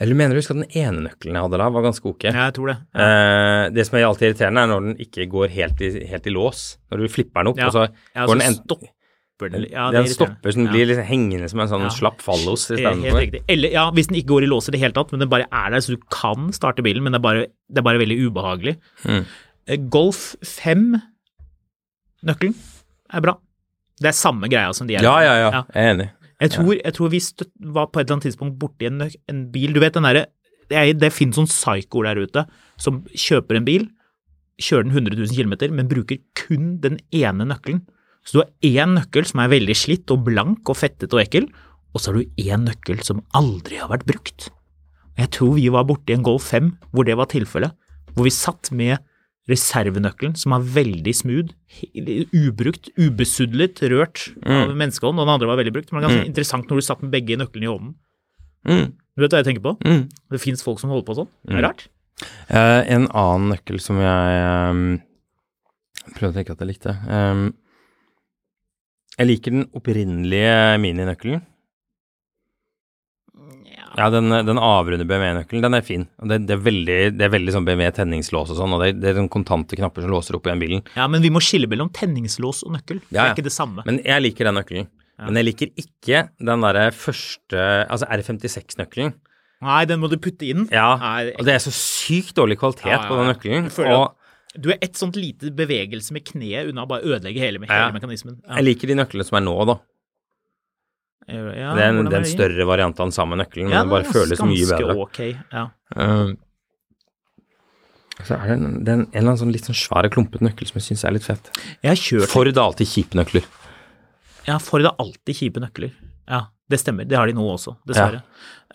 [SPEAKER 3] Eller mener du husker at den ene nøkkelen jeg hadde da, var ganske ok?
[SPEAKER 2] Ja, jeg tror det. Ja.
[SPEAKER 3] Eh, det som er alltid irriterende, er når den ikke går helt i, helt i lås. Når du flipper den opp,
[SPEAKER 2] Ja.
[SPEAKER 3] og så
[SPEAKER 2] Ja,
[SPEAKER 3] går
[SPEAKER 2] så
[SPEAKER 3] den en,
[SPEAKER 2] stopper den. Ja, det
[SPEAKER 3] den stopper, så den blir liksom hengende som en sånn slapp fallos istedenfor.
[SPEAKER 2] Eller ja, hvis den ikke går i lås i det hele tatt, men den bare er der, så du kan starte bilen, men det er bare, det er bare veldig ubehagelig.
[SPEAKER 3] Mm.
[SPEAKER 2] Eh, Golf 5-nøkkelen er bra. Det er samme greia som de er.
[SPEAKER 3] Ja, ja, ja, jeg er enig.
[SPEAKER 2] Jeg tror, jeg tror vi støt, var på et eller annet tidspunkt borti en, en bil Du vet den derre Det, er- det finnes sånn psykoer der ute som kjøper en bil, kjører den 100 000 km, men bruker kun den ene nøkkelen. Så du har én nøkkel som er veldig slitt og blank og fettet og ekkel, og så har du én nøkkel som aldri har vært brukt. Jeg tror vi var borti en Golf 5 hvor det var tilfellet, hvor vi satt med reservenøkkelen som var veldig smooth, ubrukt, ubesudlet, rørt av menneskehånd, og den andre var veldig brukt. Men det er ganske interessant når du satt med begge nøklene i hånden.
[SPEAKER 3] Mm.
[SPEAKER 2] Du vet hva jeg tenker på?
[SPEAKER 3] Mm.
[SPEAKER 2] Det fins folk som holder på sånn. Det er rart.
[SPEAKER 3] Uh, en annen nøkkel som jeg um, prøvde å tenke at jeg likte um, Jeg liker den opprinnelige mininøkkelen. Ja, den, den avrunde BMW-nøkkelen, den er fin. Det, det, er veldig, det er veldig sånn BMW-tenningslås og sånn, og det, det er sånn kontante knapper som låser opp igjen bilen.
[SPEAKER 2] Ja, men vi må skille mellom tenningslås og nøkkel. Det
[SPEAKER 3] Ja,
[SPEAKER 2] er ikke det samme.
[SPEAKER 3] Men jeg liker den nøkkelen. Men jeg liker ikke den derre første Altså R56-nøkkelen.
[SPEAKER 2] Nei, den må du putte inn.
[SPEAKER 3] Ja,
[SPEAKER 2] Nei,
[SPEAKER 3] og det er så sykt dårlig kvalitet
[SPEAKER 2] Ja, ja,
[SPEAKER 3] på den nøkkelen.
[SPEAKER 2] Jeg føler
[SPEAKER 3] Og
[SPEAKER 2] Du er ett sånt lite bevegelse med kneet unna å bare ødelegge hele, hele
[SPEAKER 3] Ja.
[SPEAKER 2] mekanismen. Ja.
[SPEAKER 3] jeg liker de nøklene som er nå, da.
[SPEAKER 2] Ja,
[SPEAKER 3] det er en, det er en større variant av den samme nøkkelen, men
[SPEAKER 2] Ja,
[SPEAKER 3] den bare føles mye bedre.
[SPEAKER 2] ok, ja.
[SPEAKER 3] Uh, så er det en, det er en, en eller annen sånn litt sånn svær, klumpete nøkkel som jeg syns er litt fett.
[SPEAKER 2] Jeg har kjørt
[SPEAKER 3] Ford har alltid kjipe nøkler.
[SPEAKER 2] Ja, Ford har alltid kjipe nøkler. Ja, det stemmer. Det har de nå også, dessverre.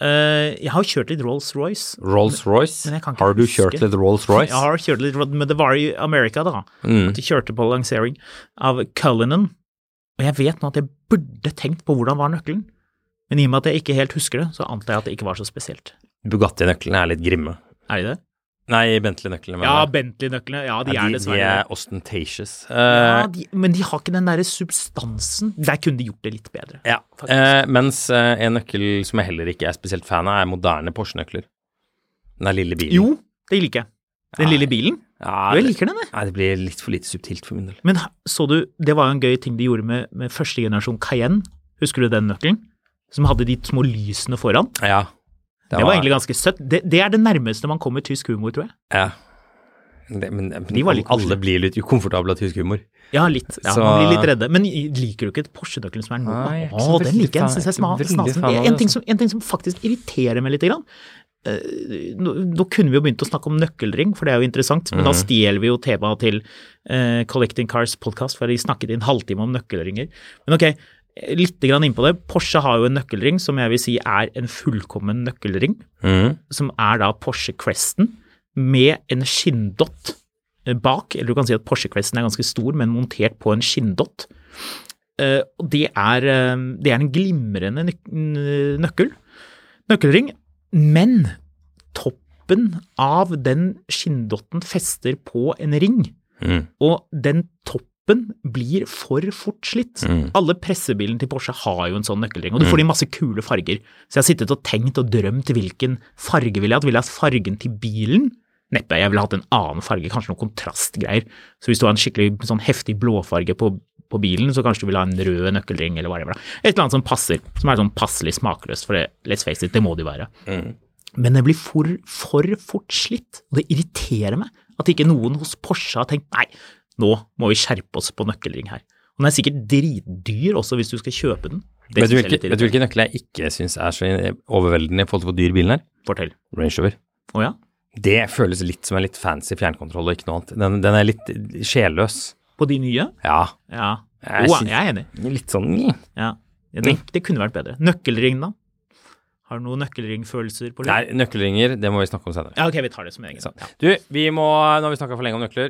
[SPEAKER 2] Eh, jeg har kjørt litt Rolls-Royce.
[SPEAKER 3] Rolls-Royce. Har du
[SPEAKER 2] huske.
[SPEAKER 3] kjørt litt Rolls-Royce?
[SPEAKER 2] Jeg har kjørt litt, men det var i America, da.
[SPEAKER 3] Mm.
[SPEAKER 2] At de kjørte på lansering av Cullinan. Og jeg vet nå at jeg burde tenkt på hvordan var nøkkelen. Men i og med at jeg ikke helt husker det, så antar jeg at det ikke var så spesielt.
[SPEAKER 3] Bugatti-nøklene er litt grimme.
[SPEAKER 2] Er de det?
[SPEAKER 3] Nei, Bentley-nøklene.
[SPEAKER 2] Ja. Bentley-nøklene. Ja, de
[SPEAKER 3] Ja,
[SPEAKER 2] er
[SPEAKER 3] dessverre de er
[SPEAKER 2] ostentatious.
[SPEAKER 3] ostentatious.
[SPEAKER 2] Ja,
[SPEAKER 3] Eh,
[SPEAKER 2] de, men de har ikke den derre substansen. Der kunne de gjort det litt bedre.
[SPEAKER 3] ja. Eh, mens uh, en nøkkel som jeg heller ikke er spesielt fan av, er moderne Porsche-nøkler. Den er lille bilen.
[SPEAKER 2] Jo, det liker jeg. Den
[SPEAKER 3] Nei.
[SPEAKER 2] lille bilen.
[SPEAKER 3] Ja,
[SPEAKER 2] jeg
[SPEAKER 3] det,
[SPEAKER 2] liker den, jeg.
[SPEAKER 3] nei, det blir litt for lite subtilt for min del.
[SPEAKER 2] Men så du, det var jo en gøy ting de gjorde med, med første generasjon Cayenne. Husker du den nøkkelen? Som hadde de små lysene foran.
[SPEAKER 3] Ja.
[SPEAKER 2] Det var egentlig ganske søtt. Det, det er det nærmeste man kommer tysk humor, tror jeg.
[SPEAKER 3] Ja. Det, men men
[SPEAKER 2] De var
[SPEAKER 3] alle blir litt ukomfortable av tysk humor.
[SPEAKER 2] Ja, litt. Ja,
[SPEAKER 3] Så-
[SPEAKER 2] Man blir litt redde. Men liker du ikke Porsche-nøkkelen som er nå? Å, den liker jeg. synes jeg sma- snasen.
[SPEAKER 3] det,
[SPEAKER 2] En ting,
[SPEAKER 3] altså.
[SPEAKER 2] som, en ting som faktisk irriterer meg litt. Eh, nå, nå kunne vi jo begynt å snakke om nøkkelring, for det er jo interessant. Men da
[SPEAKER 3] Mhm.
[SPEAKER 2] stjeler vi jo temaet til eh, Collecting Cars podcast, for de snakket i en halvtime om nøkkelringer. Men ok, litt grann innpå det. Porsche har jo en nøkkelring som jeg vil si er en fullkommen nøkkelring.
[SPEAKER 3] Mhm.
[SPEAKER 2] som er da Porsche Cresten med en skinndott eh, bak. Eller du kan si at Porsche Cresten er ganske stor, men montert på en skinndott. Eh, det er, eh, det er en glimrende nøk nøkkel. Nøkkelring. Men toppen av den skinndotten fester på en ring.
[SPEAKER 3] mm.
[SPEAKER 2] Og den toppen blir for fort slitt.
[SPEAKER 3] Mm.
[SPEAKER 2] Alle pressebilene til Porsche har jo en sånn nøkkelring, og du får det i masse kule farger. Så jeg har sittet og tenkt og drømt hvilken farge ville jeg hatt. Ville jeg hatt fargen til bilen? Neppe. Jeg ville hatt en annen farge, kanskje noen kontrastgreier. Så hvis du har en skikkelig sånn heftig blåfarge på, på bilen, så kanskje du vil ha en rød nøkkelring eller hva det er. Et eller annet som passer, som er sånn passelig smakløst, for det, let's face it, det må det jo være. Men det blir for, for fort slitt, og det irriterer meg at ikke noen hos Porsche har tenkt nei, nå må vi skjerpe oss på nøkkelring her. Og den er sikkert dritdyr også hvis du skal kjøpe den. Det
[SPEAKER 3] Vet du, hvilke, vet du hvilken nøkkel jeg ikke syns er så overveldende i forhold til hvor dyr bilen er?
[SPEAKER 2] Fortell.
[SPEAKER 3] Range Rover.
[SPEAKER 2] Å ja?
[SPEAKER 3] Det føles litt som en litt fancy fjernkontroll og ikke noe annet. Den, den er litt sjelløs.
[SPEAKER 2] På de nye?
[SPEAKER 3] Ja.
[SPEAKER 2] Ja.
[SPEAKER 3] Jeg oh,
[SPEAKER 2] jeg er enig.
[SPEAKER 3] Litt sånn mm.
[SPEAKER 2] Ja. Det, det kunne vært bedre. Nøkkelring, da? Har du noen nøkkelringfølelser på det?
[SPEAKER 3] Nei, nøkkelringer, det må vi snakke om senere.
[SPEAKER 2] Ja, ok, vi tar det som egen. Ja.
[SPEAKER 3] Du, vi må, nå har vi snakka for lenge om nøkler.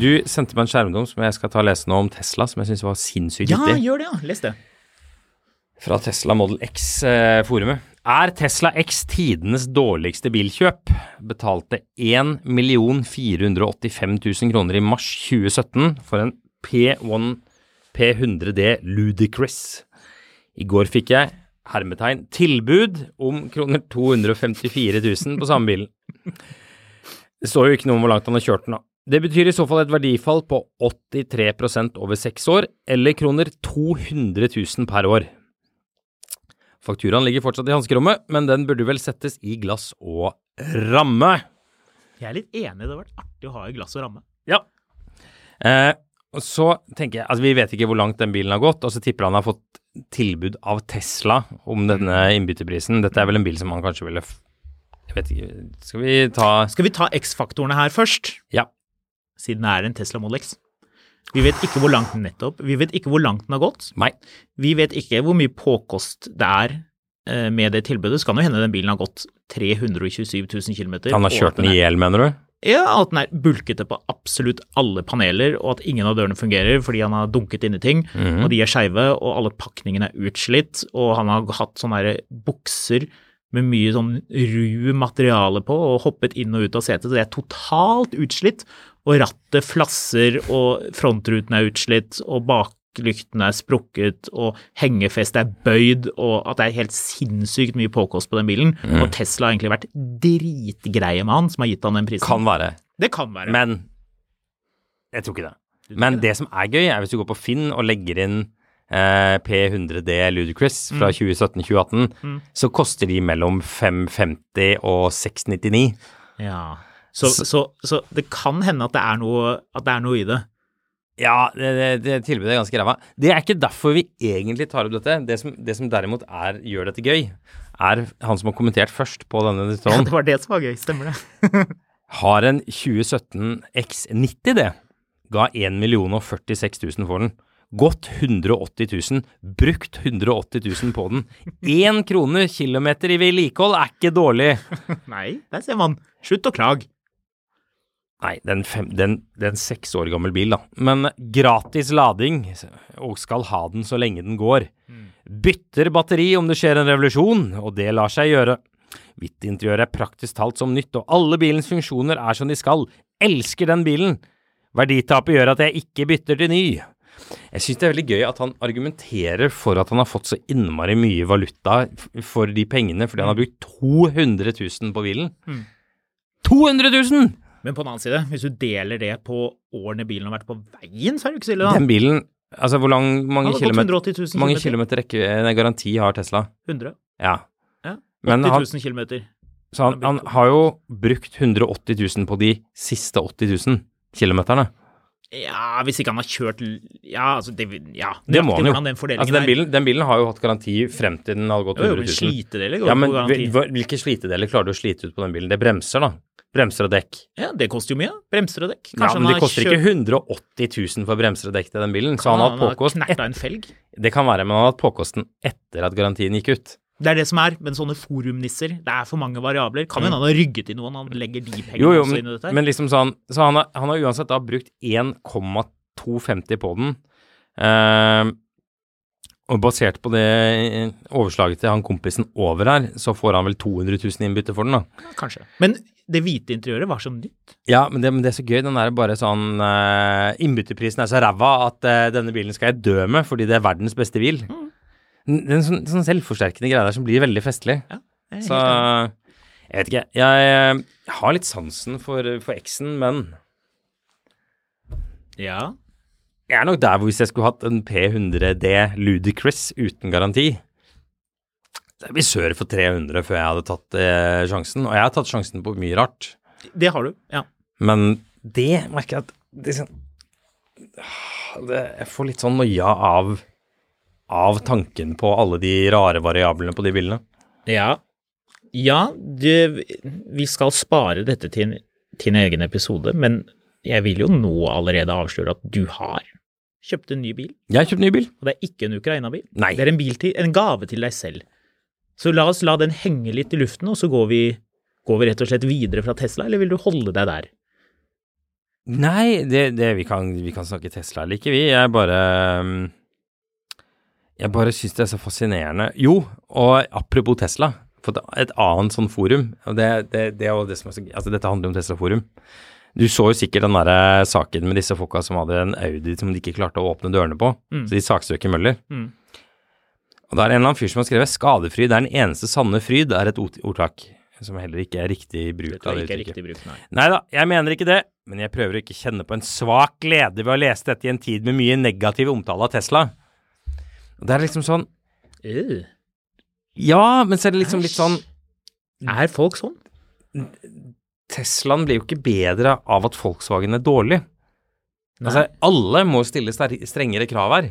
[SPEAKER 3] Du sendte meg en skjermdom som jeg skal ta og lese nå om Tesla, som jeg syns var sinnssykt
[SPEAKER 2] ja,
[SPEAKER 3] viktig.
[SPEAKER 2] gjør det, ja. Les det.
[SPEAKER 3] Fra Tesla Model X-forumet. Er Tesla X tidenes dårligste bilkjøp? Betalte 1 485 000 kroner i mars 2017 for en P1 P100D Ludicrous. I går fikk jeg hermetegn tilbud om kroner 254 000 på samme bilen. Det står jo ikke noe om hvor langt han har kjørt den, da. Det betyr i så fall et verdifall på 83% over seks år, eller kroner 200 000 per år. Fakturaen ligger fortsatt i hanskerommet, men den burde vel settes i glass og ramme.
[SPEAKER 2] Jeg er litt enig, det har vært artig å ha i glass og ramme.
[SPEAKER 3] Ja. Eh, og så tenker jeg, altså Vi vet ikke hvor langt den bilen har gått, og så tipper han har fått tilbud av Tesla om denne innbytterprisen. Dette er vel en bil som han kanskje ville Jeg vet ikke Skal vi ta
[SPEAKER 2] Skal vi ta X-faktorene her først,
[SPEAKER 3] Ja.
[SPEAKER 2] Siden det er en Tesla Model X? Vi vet ikke hvor langt den nettopp, vi vet ikke hvor langt den har gått.
[SPEAKER 3] Nei.
[SPEAKER 2] Vi vet ikke hvor mye påkost det er eh, med det tilbudet. Så kan jo hende den bilen har gått 327 000 km.
[SPEAKER 3] Han har kjørt den i hjel, mener du?
[SPEAKER 2] Ja, at den er bulkete på absolutt alle paneler, og at ingen av dørene fungerer fordi han har dunket inn i ting,
[SPEAKER 3] -hmm.
[SPEAKER 2] og de er skeive, og alle pakningene er utslitt, og han har hatt sånne bukser med mye sånn ru materiale på, og hoppet inn og ut av setet, så det er totalt utslitt, og rattet flasser, og frontruten er utslitt, og baklyktene er sprukket, og hengefestet er bøyd, og at det er helt sinnssykt mye påkost på den bilen,
[SPEAKER 3] Mm.
[SPEAKER 2] og Tesla har egentlig vært dritgreie med han, som har gitt han den prisen.
[SPEAKER 3] Kan være.
[SPEAKER 2] Det kan være.
[SPEAKER 3] Men jeg tror ikke det. Men det som er gøy, er hvis du går på Finn og legger inn eh, P100D Ludicrous fra 2017-2018, så koster de mellom 550 og 699.
[SPEAKER 2] ja. Så, så, så det kan hende at det er noe, at det er noe i det.
[SPEAKER 3] Ja, det, det, det tilbudet er ganske ræva. Det er ikke derfor vi egentlig tar opp dette. Det som, det som derimot er, gjør dette gøy, er han som har kommentert først på denne
[SPEAKER 2] Ja, det var det som var gøy, stemmer det?
[SPEAKER 3] har en 2017 X90, det. Ga 1 046 000 for den. Gått 180 000, brukt 180 000 på den. Én krone kilometer i vedlikehold er ikke dårlig.
[SPEAKER 2] Nei, der ser man. Slutt å klage.
[SPEAKER 3] Nei, den, fem, den, den seks år gammel bil, da. Men gratis lading, og skal ha den så lenge den går. Bytter batteri om det skjer en revolusjon, og det lar seg gjøre. Hvitt interiør er praktisk talt som nytt, og alle bilens funksjoner er som de skal. Elsker den bilen. Verditapet gjør at jeg ikke bytter til ny. Jeg syns det er veldig gøy at han argumenterer for at han har fått så innmari mye valuta for de pengene, fordi han har brukt 200 000 på bilen. 200 000!
[SPEAKER 2] Men på den annen side, hvis du deler det på årene bilen har vært på veien, så er det jo ikke så ille, da.
[SPEAKER 3] Den bilen Altså, hvor lang, mange kilometer, mange
[SPEAKER 2] kilometer.
[SPEAKER 3] kilometer rekke, nei, garanti har Tesla?
[SPEAKER 2] 100.
[SPEAKER 3] Ja.
[SPEAKER 2] Ja. 80 000 kilometer.
[SPEAKER 3] så han, han har jo brukt 180 000 på de siste 80 000 kilometerne.
[SPEAKER 2] Ja, hvis ikke han har kjørt Ja, altså det, ja,
[SPEAKER 3] Det må han jo.
[SPEAKER 2] Den
[SPEAKER 3] Altså, den bilen, den bilen har jo hatt garanti frem til den hadde gått
[SPEAKER 2] Jo, jo, men slitedeler går
[SPEAKER 3] Ja, men hvilke slitedeler klarer du å slite ut på den bilen? Det er bremser, da. Bremser og dekk.
[SPEAKER 2] Ja, det koster jo mye. Bremser og dekk.
[SPEAKER 3] Ja, men det koster
[SPEAKER 2] kjøpt...
[SPEAKER 3] ikke 180 000 for bremser og dekk til den bilen. Så han har hatt påkost
[SPEAKER 2] knerta en felg.
[SPEAKER 3] Det kan være, men han har hatt påkosten etter at garantien gikk ut.
[SPEAKER 2] Det er det som er, men sånne forumnisser, det er for mange variabler. Kan hende han har rygget i noen, han legger de pengene
[SPEAKER 3] Mm. Jo, jo,
[SPEAKER 2] også inn i dette.
[SPEAKER 3] men liksom sånn Så han har, han har uansett da brukt 1,250 på den. Eh, og basert på det overslaget til han kompisen over her, så får han vel 200 000 innbytte for den, da.
[SPEAKER 2] Kanskje. Men det hvite interiøret var så nytt.
[SPEAKER 3] Ja, men det, men det er så gøy. Den er bare sånn uh, Innbytterprisen er så ræva at uh, denne bilen skal jeg dø med fordi det er verdens beste bil. Det er en sånn, sånn selvforsterkende greie der som blir veldig festlig.
[SPEAKER 2] Er
[SPEAKER 3] Så jeg vet ikke. Jeg, jeg har litt sansen for, for X-en, men
[SPEAKER 2] Ja.
[SPEAKER 3] Jeg er nok der hvor hvis jeg skulle hatt en P100D Ludicrous uten garanti Det er vi sør for 300 før jeg hadde tatt eh, sjansen. Og jeg har tatt sjansen på mye rart.
[SPEAKER 2] Det har du. Ja.
[SPEAKER 3] Men det merker jeg at det, sånn- det, Jeg får litt sånn noia av, av tanken på alle de rare variablene på de bildene.
[SPEAKER 2] Ja, ja det, vi skal spare dette til en, til en egen episode, men jeg vil jo nå allerede avsløre at du har kjøpt en ny bil,
[SPEAKER 3] Jeg kjøpte en ny bil.
[SPEAKER 2] og det er ikke en Ukraina-bil.
[SPEAKER 3] Nei.
[SPEAKER 2] Det er en, bil til, en gave til deg selv. Så la oss la den henge litt i luften, og så går vi, går vi rett og slett videre fra Tesla, eller vil du holde deg der?
[SPEAKER 3] Nei, det, det vi, kan, vi kan snakke Tesla eller ikke, vi. Jeg bare um, Jeg bare syns det er så fascinerende. Jo, og apropos Tesla. For et- et annet sånn forum, og det, det, det jo det som er så Altså, dette handler om Tesla Forum. Du så jo sikkert den der saken med disse folka som hadde en Audi som de ikke klarte å åpne dørene på.
[SPEAKER 2] Mm.
[SPEAKER 3] Så de saksøker Møller.
[SPEAKER 2] Mm.
[SPEAKER 3] Og da er det en eller annen fyr som har skrevet 'skadefryd er den eneste sanne fryd', er et ordtak. Som heller ikke er riktig bruk av det uttrykket.
[SPEAKER 2] nei.
[SPEAKER 3] Da, jeg mener ikke det, men jeg prøver å ikke kjenne på en svak glede ved å lese dette i en tid med mye negativ omtale av Tesla. Og det er liksom sånn
[SPEAKER 2] Øh.
[SPEAKER 3] Ja, men så er det liksom litt sånn
[SPEAKER 2] Er folk sånn?
[SPEAKER 3] Teslaen blir jo ikke bedre av at Volkswagen er dårlig. Altså, alle må stille strengere krav her.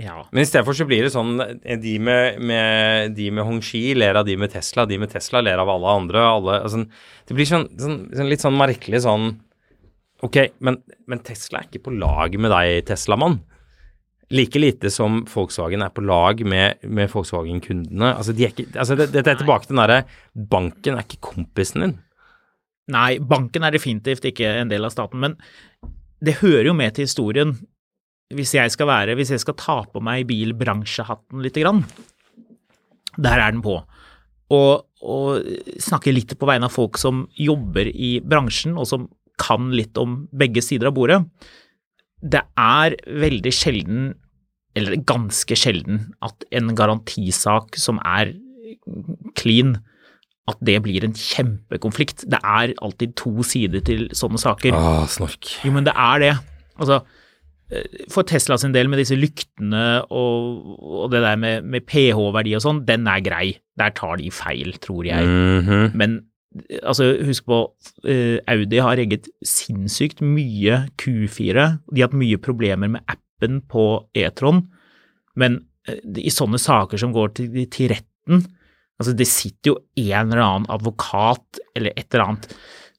[SPEAKER 2] Ja.
[SPEAKER 3] Men i stedet for så blir det sånn eh, de med, med, de med Hongxi ler av de med Tesla, de med Tesla ler av alle andre. Alle, altså, det blir sånn, sånn, sånn litt sånn merkelig sånn Ok, men, men Tesla er ikke på lag med deg, Tesla-mann. Like lite som Volkswagen er på lag med, med Volkswagen-kundene. Altså, de er ikke, altså det, Dette er tilbake til den derre Banken er ikke kompisen din.
[SPEAKER 2] Nei, banken er definitivt ikke en del av staten, men det hører jo med til historien. Hvis jeg skal være, hvis jeg skal ta på meg bilbransjehatten lite grann, der er den på. Og, og snakke litt på vegne av folk som jobber i bransjen, og som kan litt om begge sider av bordet. Det er veldig sjelden, eller ganske sjelden, at en garantisak som er clean, at det blir en kjempekonflikt. Det er alltid to sider til sånne saker.
[SPEAKER 3] Ah, snork.
[SPEAKER 2] Jo, men det er det. Altså, eh, for Tesla sin del med disse lyktene og, og det der med, med pH-verdi og sånn, den er grei. Der tar de feil, tror jeg.
[SPEAKER 3] Mhm.
[SPEAKER 2] Men eh, altså, husk på, eh, Audi har egget sinnssykt mye Q4. De har hatt mye problemer med appen på E-tron, men eh, i sånne saker som går til, til retten, altså det sitter jo en eller annen advokat eller et eller annet,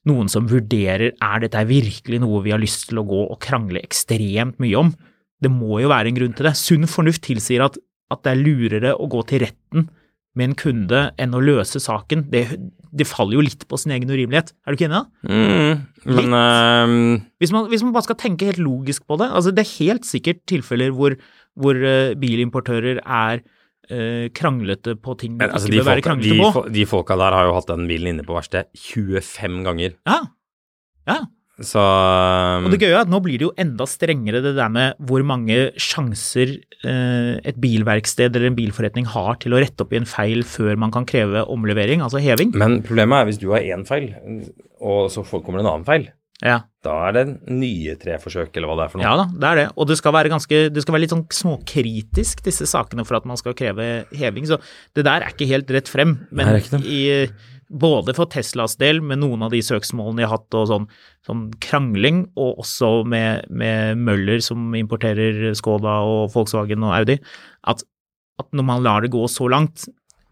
[SPEAKER 2] noen som vurderer er dette virkelig noe vi har lyst til å gå og krangle ekstremt mye om. Det må jo være en grunn til det. Sunn fornuft tilsier at, at det er lurere å gå til retten med en kunde enn å løse saken. Det, det faller jo litt på sin egen urimelighet. Er du ikke enig da?
[SPEAKER 3] Mm, men ehm,
[SPEAKER 2] Hvis man, hvis man bare skal tenke helt logisk på det, altså det er helt sikkert tilfeller hvor, hvor eh, bilimportører er kranglete på ting de
[SPEAKER 3] altså,
[SPEAKER 2] ikke bør være kranglete
[SPEAKER 3] de,
[SPEAKER 2] på.
[SPEAKER 3] de folka der har jo hatt den bilen inne på verkstedet 25 ganger.
[SPEAKER 2] Ja. ja.
[SPEAKER 3] Så um,
[SPEAKER 2] Og det gøye er at nå blir det jo enda strengere det der med hvor mange sjanser eh, et bilverksted eller en bilforretning har til å rette opp i en feil før man kan kreve omlevering, altså heving.
[SPEAKER 3] Men problemet er hvis du har én feil, og så kommer det en annen feil.
[SPEAKER 2] Ja.
[SPEAKER 3] Da er det nye treforsøk, eller hva det er for noe.
[SPEAKER 2] Ja da, det er det. Og det skal være ganske, det skal være litt sånn småkritisk, disse sakene, for at man skal kreve heving. Så det der er ikke helt rett frem. Men i, både for Teslas del, med noen av de søksmålene de har hatt, og sånn, sånn krangling, og også med, med Møller som importerer Skoda og Volkswagen og Audi, at, at når man lar det gå så langt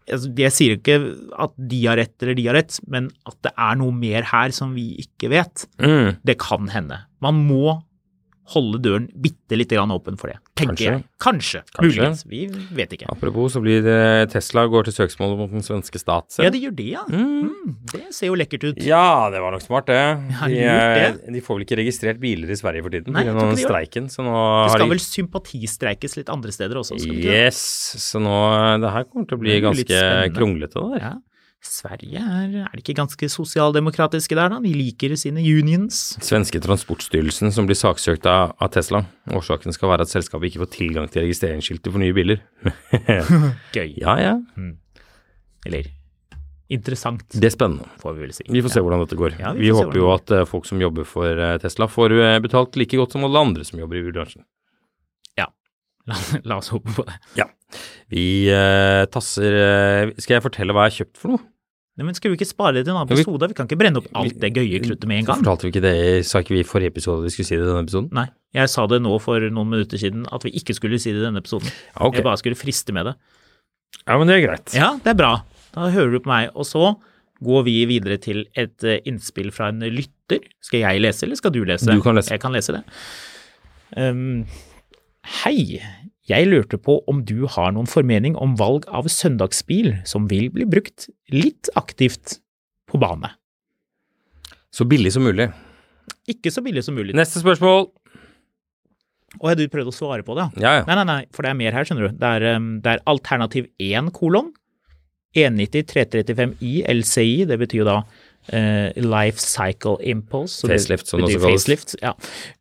[SPEAKER 2] altså, Jeg sier ikke at de har rett eller de har rett, men at det er noe mer her som vi ikke vet.
[SPEAKER 3] Mm.
[SPEAKER 2] Det kan hende. Man må holde døren bitte lite grann åpen for det, tenker
[SPEAKER 3] Kanskje.
[SPEAKER 2] jeg. Kanskje.
[SPEAKER 3] Kanskje.
[SPEAKER 2] Muligens. Vi vet ikke.
[SPEAKER 3] Apropos, så blir det Tesla går til søksmål mot den svenske stat.
[SPEAKER 2] Ja, det gjør det, ja. Mm, det ser jo lekkert ut.
[SPEAKER 3] Ja, det var nok smart, det.
[SPEAKER 2] Ja,
[SPEAKER 3] De,
[SPEAKER 2] lurt
[SPEAKER 3] eh,
[SPEAKER 2] det.
[SPEAKER 3] de får vel ikke registrert biler i Sverige for tiden pga. streiken, så nå
[SPEAKER 2] Det skal
[SPEAKER 3] de
[SPEAKER 2] vel sympatistreikes litt andre steder også, skal det?
[SPEAKER 3] Yes, så nå Det her kommer til å bli
[SPEAKER 2] Det
[SPEAKER 3] ganske kronglete, der.
[SPEAKER 2] Ja. Sverige er, er de ikke ganske sosialdemokratiske der, da? De liker sine unions.
[SPEAKER 3] Svenske Transportstyrelsen som blir saksøkt av, av Tesla. Årsaken skal være at selskapet ikke får tilgang til registreringsskiltet for nye biler.
[SPEAKER 2] Gøy.
[SPEAKER 3] ja, ja.
[SPEAKER 2] Eller interessant,
[SPEAKER 3] Det er spennende.
[SPEAKER 2] får vi vel si.
[SPEAKER 3] Vi får se
[SPEAKER 2] Ja.
[SPEAKER 3] hvordan dette går.
[SPEAKER 2] Ja, vi
[SPEAKER 3] vi håper jo at eh, folk som jobber for eh, Tesla, får eh, betalt like godt som alle andre som jobber i bransjen.
[SPEAKER 2] La, la oss håpe på det.
[SPEAKER 3] Ja. Vi eh, tasser Skal jeg fortelle hva jeg har kjøpt for noe?
[SPEAKER 2] Nei, men Skal vi ikke spare det til en annen episode? Vi kan ikke brenne opp alt det gøye kruttet med en gang.
[SPEAKER 3] Fortalte vi ikke det, Sa ikke vi i forrige episode vi skulle si det i denne episoden?
[SPEAKER 2] Nei, jeg sa det nå for noen minutter siden at vi ikke skulle si det i denne episoden.
[SPEAKER 3] Ja, ok.
[SPEAKER 2] Jeg bare skulle friste med det.
[SPEAKER 3] Ja, men det er greit.
[SPEAKER 2] Ja, det er bra. Da hører du på meg. Og så går vi videre til et eh, innspill fra en lytter. Skal jeg lese, eller skal du lese?
[SPEAKER 3] Du kan lese.
[SPEAKER 2] Jeg kan lese det. Um, hei. Jeg lurte på om du har noen formening om valg av søndagsbil som vil bli brukt litt aktivt på bane.
[SPEAKER 3] Så billig som mulig.
[SPEAKER 2] Ikke så billig som mulig.
[SPEAKER 3] Neste spørsmål.
[SPEAKER 2] Å, har du prøvd å svare på det, ja?
[SPEAKER 3] Ja.
[SPEAKER 2] Nei, nei, nei, for det er mer her, skjønner du. Det er, um, det er alternativ 1 kolon. 190 335i LCI, det betyr jo da Uh, Life Cycle Impulse.
[SPEAKER 3] Facelift, som det også.
[SPEAKER 2] Facelift, ja.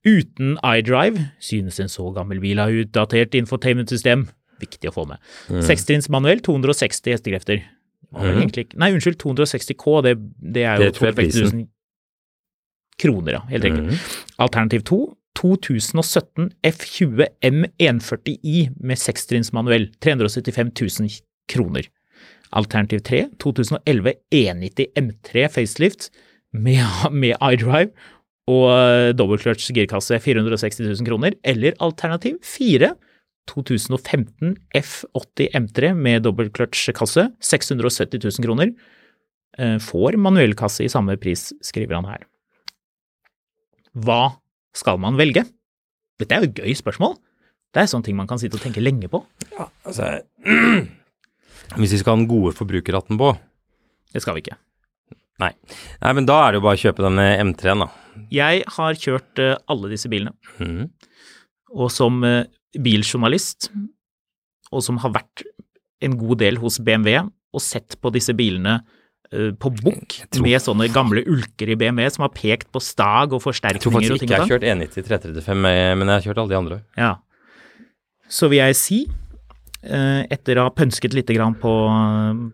[SPEAKER 2] Uten iDrive synes en så gammel bil har utdatert infotainment-system. Viktig å få med.
[SPEAKER 3] Mm.
[SPEAKER 2] Sekstrinns manuell, 260 hestekrefter. Ikke- Nei, unnskyld, 260K, det, det er jo
[SPEAKER 3] Det tror jeg er
[SPEAKER 2] 250 kroner, ja. Helt riktig.
[SPEAKER 3] Mm.
[SPEAKER 2] Alternativ 2, 2017 F20 M140i med sekstrinns manuell, 375 000 kroner. Alternativ 3, 2011 E90 M3 facelift med, med iDrive og uh, dobbeltclutch girkasse, 460 000 kroner. Eller alternativ 4, 2015 F80 M3 med dobbeltclutch-kasse, 670 000 kroner. Eh, får manuellkasse i samme pris, skriver han her. Hva skal man velge? Dette er jo et gøy spørsmål. Det er sånne ting man kan sitte og tenke lenge på.
[SPEAKER 3] Ja, Altså, hvis vi skal ha den gode forbrukerhatten på
[SPEAKER 2] Det skal vi ikke.
[SPEAKER 3] Nei. Nei, men da er det jo bare å kjøpe den eh, M3-en, da.
[SPEAKER 2] Jeg har kjørt uh, alle disse bilene,
[SPEAKER 3] Mm.
[SPEAKER 2] og som uh, biljournalist, og som har vært en god del hos BMW og sett på disse bilene uh, på bukk med sånne gamle ulker i BMW som har pekt på stag og forsterkninger og ting.
[SPEAKER 3] Jeg tror faktisk ikke jeg har kjørt E90 335, eh, men jeg har kjørt alle de andre.
[SPEAKER 2] Ja. Så vil jeg si, etter å ha pønsket litt grann på,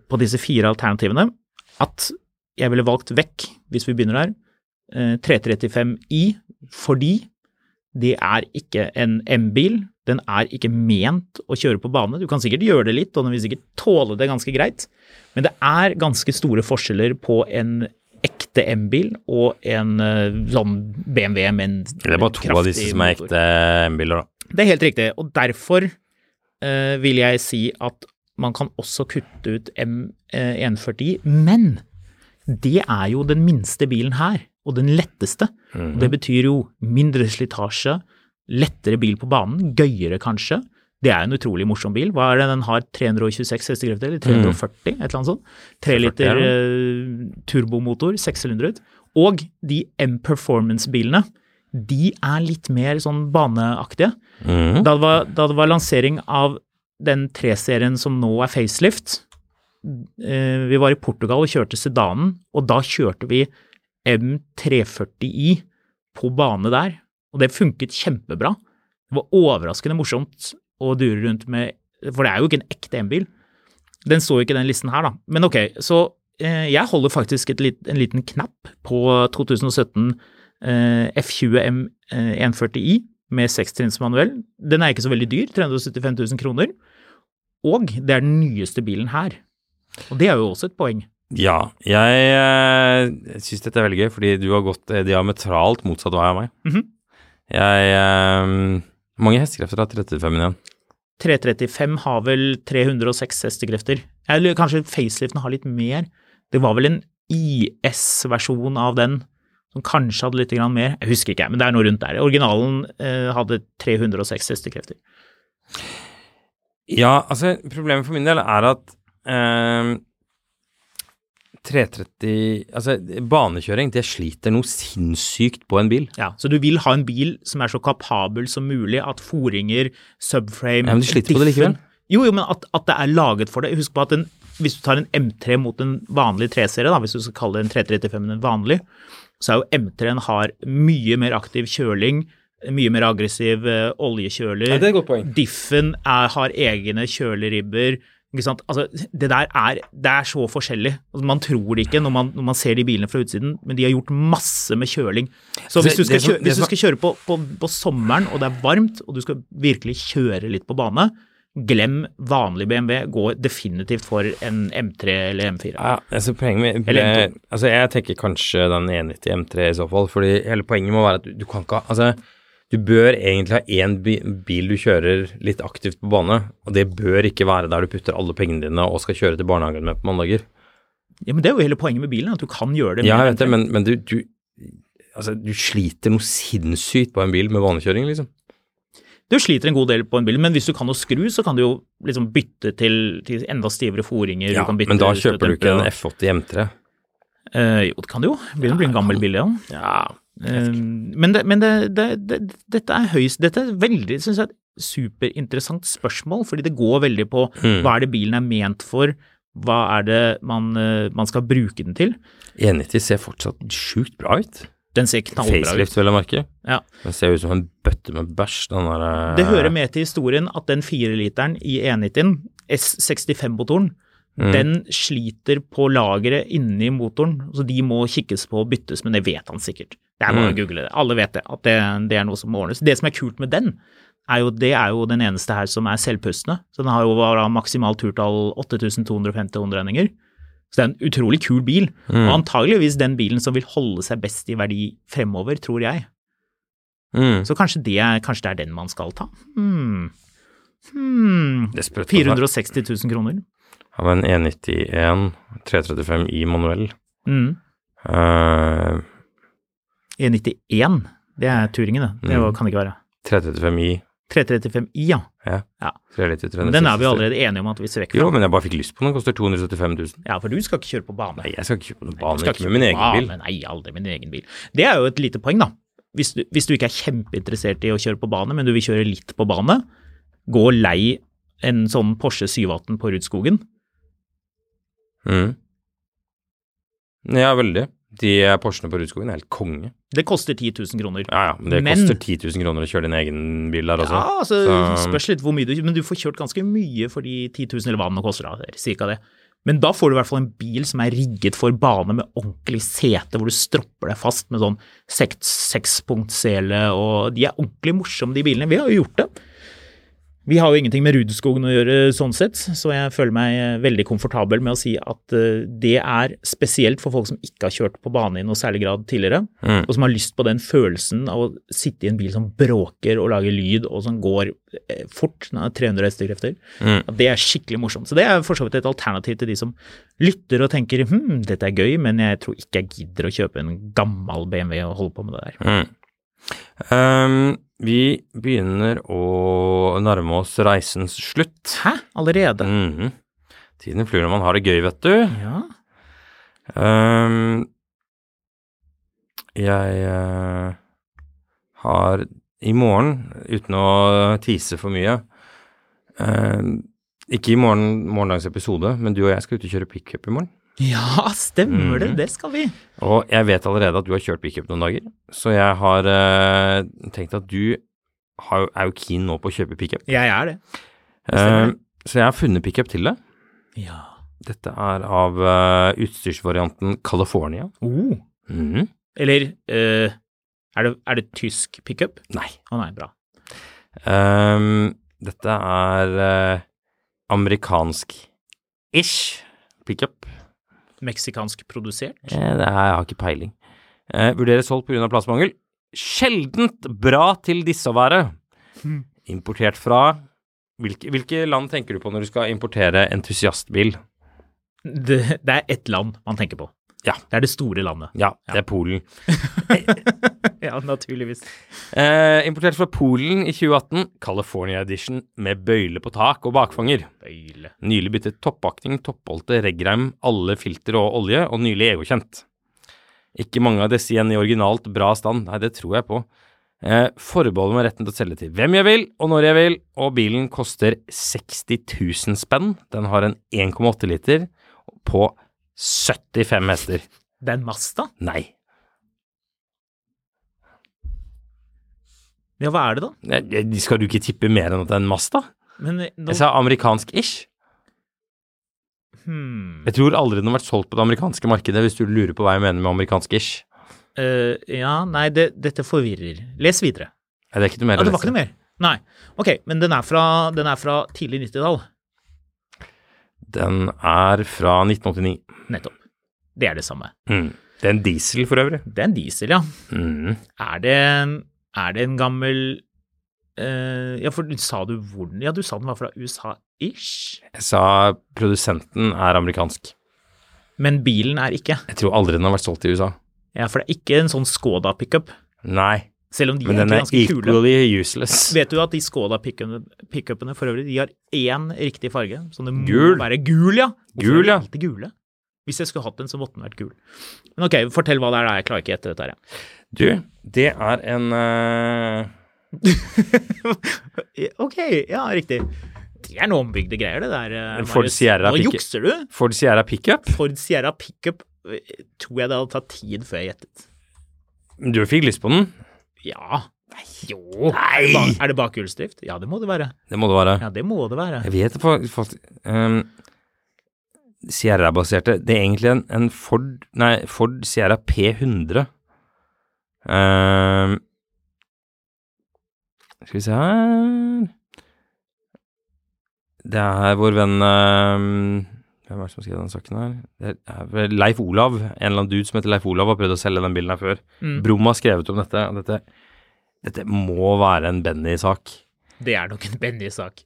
[SPEAKER 2] på disse fire alternativene, at jeg ville valgt vekk, hvis vi begynner der, eh, 335i, fordi det er ikke en M-bil. Den er ikke ment å kjøre på bane. Du kan sikkert gjøre det litt, og den vil sikkert tåle det ganske greit, men det er ganske store forskjeller på en ekte M-bil og en eh, sånn BMW med en
[SPEAKER 3] Det er bare to av disse
[SPEAKER 2] kraftig
[SPEAKER 3] som er ekte M-biler, da.
[SPEAKER 2] Det er helt riktig, og derfor eh, vil jeg si at man kan også kutte ut M140, men det er jo den minste bilen her, og den letteste. Og Det betyr jo mindre slitasje, lettere bil på banen, gøyere kanskje. Det er en utrolig morsom bil. Hva er det den har? 326 hestekrefter, eller 340, et eller annet sånt? 3 liter
[SPEAKER 3] 340,
[SPEAKER 2] eh, turbomotor, sekssylindret. Og de M-performance-bilene, de er litt mer sånn baneaktige.
[SPEAKER 3] Mm.
[SPEAKER 2] Da det, var, da det var lansering av den 3-serien som nå er facelift, eh, vi var i Portugal og kjørte sedanen, og da kjørte vi M340i på bane der, og det funket kjempebra. Det var overraskende morsomt å dure rundt med, for det er jo ikke en ekte M-bil. Den står jo ikke i den listen her, da. Men ok, så eh, jeg holder faktisk et lit, en liten knapp på 2017 eh, F20 M eh, 140i med sekstrinnsmanuell. Den er ikke så veldig dyr, 375 000 kroner. Og det er den nyeste bilen her. Og det er jo også et poeng.
[SPEAKER 3] Ja, jeg uh, syns dette er veldig gøy, fordi du har gått eh, diametralt motsatt vei av meg.
[SPEAKER 2] Mhm.
[SPEAKER 3] Jeg eh, Hvor mange hestekrefter har 35 igjen?
[SPEAKER 2] 335 har vel 306 hestekrefter. Eller kanskje faceliften har litt mer. Det var vel en IS-versjon av den som kanskje hadde litt mer. Jeg husker ikke, men det er noe rundt der. Originalen eh, hadde 306 hestekrefter.
[SPEAKER 3] Ja, altså, problemet for min del er at eh, 330 Altså, banekjøring, det sliter noe sinnssykt på en bil.
[SPEAKER 2] Ja, Så du vil ha en bil som er så kapabel som mulig, at foringer, subframe
[SPEAKER 3] Ja, men du sliter på det likevel.
[SPEAKER 2] Jo, jo, men at, at det er laget for det. Husk på at en, hvis du tar en M3 mot en vanlig 3-serie, hvis du skal kalle det en 335 en vanlig, så er jo M3-en har mye mer aktiv kjøling, mye mer aggressiv uh, oljekjøler.
[SPEAKER 3] Ja, det er et godt poeng.
[SPEAKER 2] Diffen er, har egne kjøleribber. Altså, det der er, det er så forskjellig. Altså, man tror det ikke når man, når man ser de bilene fra utsiden, men de har gjort masse med kjøling. Så
[SPEAKER 3] Altså,
[SPEAKER 2] hvis du skal, kjøre, hvis du skal kjøre på, på, på sommeren, og det er varmt, og du skal virkelig kjøre litt på bane, glem vanlig BMW. Gå definitivt for en M3 eller M4.
[SPEAKER 3] Ja, altså poenget med
[SPEAKER 2] Eller M2.
[SPEAKER 3] Altså jeg tenker kanskje den 190 M3 i så fall, fordi hele poenget må være at du, du kan ikke Altså, du bør egentlig ha én bil du kjører litt aktivt på bane, og det bør ikke være der du putter alle pengene dine og skal kjøre til barnehagen med på mandager.
[SPEAKER 2] Ja, men Det er jo hele poenget med bilen, at du kan gjøre det.
[SPEAKER 3] Ja, jeg vet det, men, men du, du Altså, du sliter noe sinnssykt på en bil med banekjøring, liksom.
[SPEAKER 2] Du sliter en god del på en bil, men hvis du kan å skru, så kan du jo liksom bytte til, til enda stivere foringer.
[SPEAKER 3] Ja, men da kjøper du ikke en F80 M3.
[SPEAKER 2] og- Eh, jo, det kan du jo. Det blir en gammel bil, ja.
[SPEAKER 3] Ja.
[SPEAKER 2] uh, men det, men det, det, det, dette er høyst Dette er veldig, synes jeg, et superinteressant spørsmål, fordi det går veldig på
[SPEAKER 3] Mm.
[SPEAKER 2] hva er det bilen er ment for, hva er det man, eh, man skal bruke den til.
[SPEAKER 3] 190 ser fortsatt sjukt bra ut.
[SPEAKER 2] Den ser knallbra ut.
[SPEAKER 3] Facelift, vel å merke.
[SPEAKER 2] Ja.
[SPEAKER 3] Den ser ut som en bøtte med bæsj, den der eh,
[SPEAKER 2] Det hører med til historien at den 4-literen i E90-en, S65-motoren,
[SPEAKER 3] Mm.
[SPEAKER 2] den sliter på lageret inni motoren, så de må kikkes på og byttes, men det vet han sikkert. Det er bare
[SPEAKER 3] Mm.
[SPEAKER 2] å google det. Alle vet det, at det, det er noe som må ordnes. Det som er kult med den, er jo, det er jo den eneste her som er selvpustende. Så den har jo maksimalt turtall 8250 omdreininger. Så det er en utrolig kul bil,
[SPEAKER 3] Mm.
[SPEAKER 2] og antageligvis den bilen som vil holde seg best i verdi fremover, tror jeg.
[SPEAKER 3] mm.
[SPEAKER 2] Så kanskje det, kanskje det er den man skal ta? Hmm. Hmm. 460 000 kroner.
[SPEAKER 3] Ja, en E E91 335 i manuell.
[SPEAKER 2] Mm.
[SPEAKER 3] Uh,
[SPEAKER 2] E91, det er turingen, det. Det
[SPEAKER 3] Mm.
[SPEAKER 2] kan det ikke være.
[SPEAKER 3] 335 i
[SPEAKER 2] 335i, ja.
[SPEAKER 3] Ja.
[SPEAKER 2] Ja.
[SPEAKER 3] 390,
[SPEAKER 2] Men den er vi allerede enige om at vi ser vekk fra.
[SPEAKER 3] Jo, men jeg bare fikk lyst på den. Den koster 275 000.
[SPEAKER 2] Ja, for du skal ikke kjøre på bane.
[SPEAKER 3] Nei, jeg skal ikke kjøpe noen bane,
[SPEAKER 2] skal
[SPEAKER 3] ikke med min egen
[SPEAKER 2] bane.
[SPEAKER 3] bil.
[SPEAKER 2] Nei, aldri min egen bil. Det er jo et lite poeng, da. Hvis du, hvis du ikke er kjempeinteressert i å kjøre på bane, men du vil kjøre litt på bane, gå og lei en sånn Porsche 718 på Rudskogen.
[SPEAKER 3] Mm. Ja, veldig. De Porschene på Rudskogen er helt konge.
[SPEAKER 2] Det koster 10 000 kroner.
[SPEAKER 3] Ja, ja, men det
[SPEAKER 2] Men-
[SPEAKER 3] koster 10 000 kroner å kjøre din egen bil der også.
[SPEAKER 2] Ja, altså,
[SPEAKER 3] Så-
[SPEAKER 2] spørs litt hvor mye du Men du får kjørt ganske mye for de 10 000, eller hva det nå koster, da, cirka det. Men da får du i hvert fall en bil som er rigget for bane med ordentlig sete, hvor du stropper deg fast med sånn seks- sekspunktsele, og de er ordentlig morsomme, de bilene. Vi har jo gjort det. Vi har jo ingenting med Rudskogen å gjøre sånn sett, så jeg føler meg eh, veldig komfortabel med å si at eh, det er spesielt for folk som ikke har kjørt på bane i noe særlig grad tidligere,
[SPEAKER 3] Mm.
[SPEAKER 2] og som har lyst på den følelsen av å sitte i en bil som bråker og lager lyd, og som går eh, fort, 300 hestekrefter.
[SPEAKER 3] Mm.
[SPEAKER 2] Det er skikkelig morsomt. Så det er for så vidt et alternativ til de som lytter og tenker hm, dette er gøy, men jeg tror ikke jeg gidder å kjøpe en gammel BMW og holde på med det der.
[SPEAKER 3] Mm. Um, vi begynner å nærme oss reisens slutt.
[SPEAKER 2] Hæ? Allerede?
[SPEAKER 3] Mhm. Tiden flyr når man har det gøy, vet du.
[SPEAKER 2] Ja.
[SPEAKER 3] Um, jeg uh, har i morgen, uten å tease for mye uh, Ikke i morgen, morgendagens episode, men du og jeg skal ut og kjøre pickup i morgen.
[SPEAKER 2] Ja, stemmer det.
[SPEAKER 3] Mhm.
[SPEAKER 2] Det skal vi.
[SPEAKER 3] Og jeg vet allerede at du har kjørt pickup noen dager, så jeg har uh, tenkt at du har, er jo keen nå på å kjøpe pickup.
[SPEAKER 2] Jeg er det.
[SPEAKER 3] Eh, så jeg har funnet pickup til deg.
[SPEAKER 2] Ja.
[SPEAKER 3] Dette er av uh, utstyrsvarianten California.
[SPEAKER 2] Oh.
[SPEAKER 3] Mm.
[SPEAKER 2] Eller eh, Er det, er det tysk pickup?
[SPEAKER 3] Nei.
[SPEAKER 2] Å nei, bra.
[SPEAKER 3] Ehm, dette er amerikansk-ish pickup.
[SPEAKER 2] Meksikansk produsert?
[SPEAKER 3] Eh, det er, jeg har ikke peiling. Eh, vurderes solgt pga. plassmangel. Sjeldent bra til disse å være. Importert fra hvilke, hvilke land tenker du på når du skal importere entusiastbil?
[SPEAKER 2] Det, det er ett land man tenker på.
[SPEAKER 3] Ja.
[SPEAKER 2] Det er det store landet.
[SPEAKER 3] Ja, det er Polen.
[SPEAKER 2] Ja, naturligvis.
[SPEAKER 3] Eh, importert fra Polen i 2018, California Edition med bøyle på tak og bakfanger.
[SPEAKER 2] Bøyle.
[SPEAKER 3] Nylig byttet toppakting, toppholdte, reggreim, alle filter og olje, og nylig EU-kjent. Ikke mange av disse igjen i originalt bra stand, nei, det tror jeg på. Eh, forbeholder meg retten til å selge til hvem jeg vil, og når jeg vil, og bilen koster 60 000 spenn. Den har en 1,8 liter på 75 hester.
[SPEAKER 2] Det er en Mazda?
[SPEAKER 3] Nei.
[SPEAKER 2] Ja, hva er det da?
[SPEAKER 3] Eh, Skal du ikke tippe mer enn at det er en Masta?
[SPEAKER 2] Men eh, nå,
[SPEAKER 3] Jeg sa amerikansk-ish.
[SPEAKER 2] hmm,
[SPEAKER 3] Jeg tror aldri den har vært solgt på det amerikanske markedet, hvis du lurer på hva jeg mener med amerikansk-ish.
[SPEAKER 2] Uh, Ja, nei, det, dette forvirrer. Les videre.
[SPEAKER 3] Nei, det er ikke noe mer
[SPEAKER 2] Ja, det var ikke noe mer? Nei. Ok, men den er fra, den er fra tidlig 90-tall.
[SPEAKER 3] Den er fra 1989.
[SPEAKER 2] Nettopp. Det er det samme.
[SPEAKER 3] Mm. Det er en diesel for øvrig.
[SPEAKER 2] Det er en diesel, ja.
[SPEAKER 3] Mm.
[SPEAKER 2] Er det, er det en gammel uh, Ja, for sa du hvor den Ja, du sa den var fra USA-ish,
[SPEAKER 3] Jeg sa produsenten er amerikansk.
[SPEAKER 2] men bilen er ikke.
[SPEAKER 3] Jeg tror aldri den har vært solgt i USA.
[SPEAKER 2] Ja, for det er ikke en sånn Skoda pickup,
[SPEAKER 3] Nei,
[SPEAKER 2] selv om de
[SPEAKER 3] men
[SPEAKER 2] er
[SPEAKER 3] den er
[SPEAKER 2] ganske kule.
[SPEAKER 3] useless.
[SPEAKER 2] Vet du at de Skoda pickupene for øvrig, de har én riktig farge, så det må
[SPEAKER 3] Gul.
[SPEAKER 2] være gul, ja. Hvorfor
[SPEAKER 3] Gul, ja.
[SPEAKER 2] alltid gule? Hvis jeg skulle hatt den, så måtte den vært gul. Men ok, fortell hva det er, da. Jeg klarer ikke gjette dette her.
[SPEAKER 3] Du, det er en uh...
[SPEAKER 2] ok, ja, riktig. Det er noe ombygde greier, det der. eh,
[SPEAKER 3] En Ford. Sierra
[SPEAKER 2] Nå jukser du.
[SPEAKER 3] Ford Sierra pickup.
[SPEAKER 2] Ford Sierra pickup eh, tror jeg det hadde tatt tid før jeg gjettet.
[SPEAKER 3] Du fikk lyst på den?
[SPEAKER 2] Ja. Jo. Nei. Er det bakhjulsdrift? Ja, det må det være.
[SPEAKER 3] Det må det være.
[SPEAKER 2] Ja, det må det være.
[SPEAKER 3] Jeg vet det faktisk um, Sierra-baserte Det er egentlig en, en Ford Nei, Ford Sierra P100. Uh, skal vi se her Det er vår venn uh, Hvem er det som har skrevet den saken her? Det er Leif Olav. En eller annen dude som heter Leif Olav, har prøvd å selge den bilen her før.
[SPEAKER 2] Mm.
[SPEAKER 3] Brum har skrevet om dette. Dette, dette må være en Benny-sak.
[SPEAKER 2] Det er nok en Benny-sak.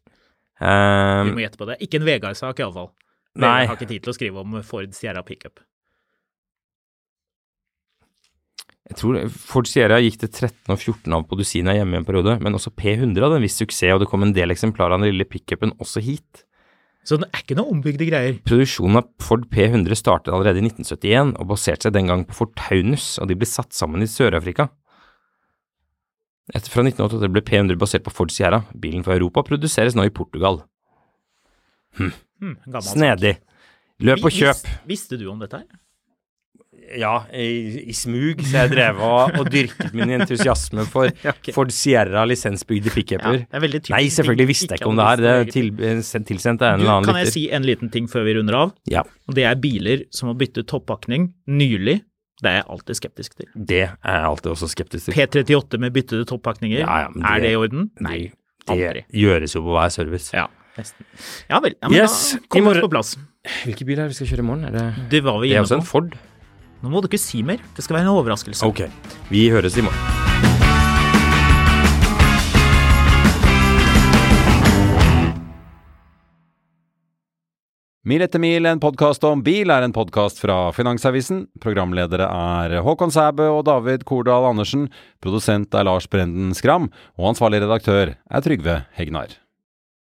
[SPEAKER 3] Um,
[SPEAKER 2] Vi må gjette på det. Ikke en Vegard-sak, iallfall.
[SPEAKER 3] Nei.
[SPEAKER 2] Jeg har ikke tid til å skrive om Ford Sierra pickup.
[SPEAKER 3] Jeg tror Ford Sierra gikk til 13 og 14 av på dusina hjemme i en periode, men også P100 hadde en viss suksess, og det kom en del eksemplarer av den lille pickupen også hit.
[SPEAKER 2] Så det er ikke noe ombygde greier.
[SPEAKER 3] Produksjonen av Ford P100 startet allerede i 1971, og baserte seg den gang på Ford Taunus, og de ble satt sammen i Sør-Afrika. Etter fra 1988 ble P100 basert på Ford Sierra. Bilen fra Europa produseres nå i Portugal.
[SPEAKER 2] Hmm.
[SPEAKER 3] Snedig. Løp og kjøp.
[SPEAKER 2] vis- Visste du om dette her?
[SPEAKER 3] Ja, i, i smug, så jeg drev og, og dyrket min entusiasme for
[SPEAKER 2] okay.
[SPEAKER 3] Ford Sierra lisensbygde pickuper.
[SPEAKER 2] Ja,
[SPEAKER 3] Nei, selvfølgelig visste jeg
[SPEAKER 2] ikke
[SPEAKER 3] om det her. Det er til, sendt- tilsendt av en eller annen
[SPEAKER 2] kan jeg si en liten ting før vi runder av?
[SPEAKER 3] Ja,
[SPEAKER 2] det er biler som har byttet toppakning nylig. Det er jeg alltid skeptisk til.
[SPEAKER 3] det er jeg alltid også skeptisk til.
[SPEAKER 2] P38 med byttede toppakninger,
[SPEAKER 3] Ja, ja, men
[SPEAKER 2] er
[SPEAKER 3] det-
[SPEAKER 2] det i orden? Nei,
[SPEAKER 3] Det,
[SPEAKER 2] aldri.
[SPEAKER 3] det gjøres jo på hver service.
[SPEAKER 2] Ja, nesten. Ja vel. Ja, men
[SPEAKER 3] Yes,
[SPEAKER 2] da
[SPEAKER 3] kommer
[SPEAKER 2] kom vi på plass.
[SPEAKER 3] Hvilke bil er det vi skal kjøre i morgen? Er det,
[SPEAKER 2] Det var vi
[SPEAKER 3] det er også en Ford?
[SPEAKER 2] Nå må du ikke si mer. Det skal være en overraskelse.
[SPEAKER 3] Ok, vi høres i morgen.
[SPEAKER 4] Mil etter mil, en podkast om bil, er en podkast fra Finansavisen. Programledere er Håkon Sæbø og David Kordal Andersen. Produsent er Lars Brenden Skram. Og ansvarlig redaktør er Trygve Hegnar.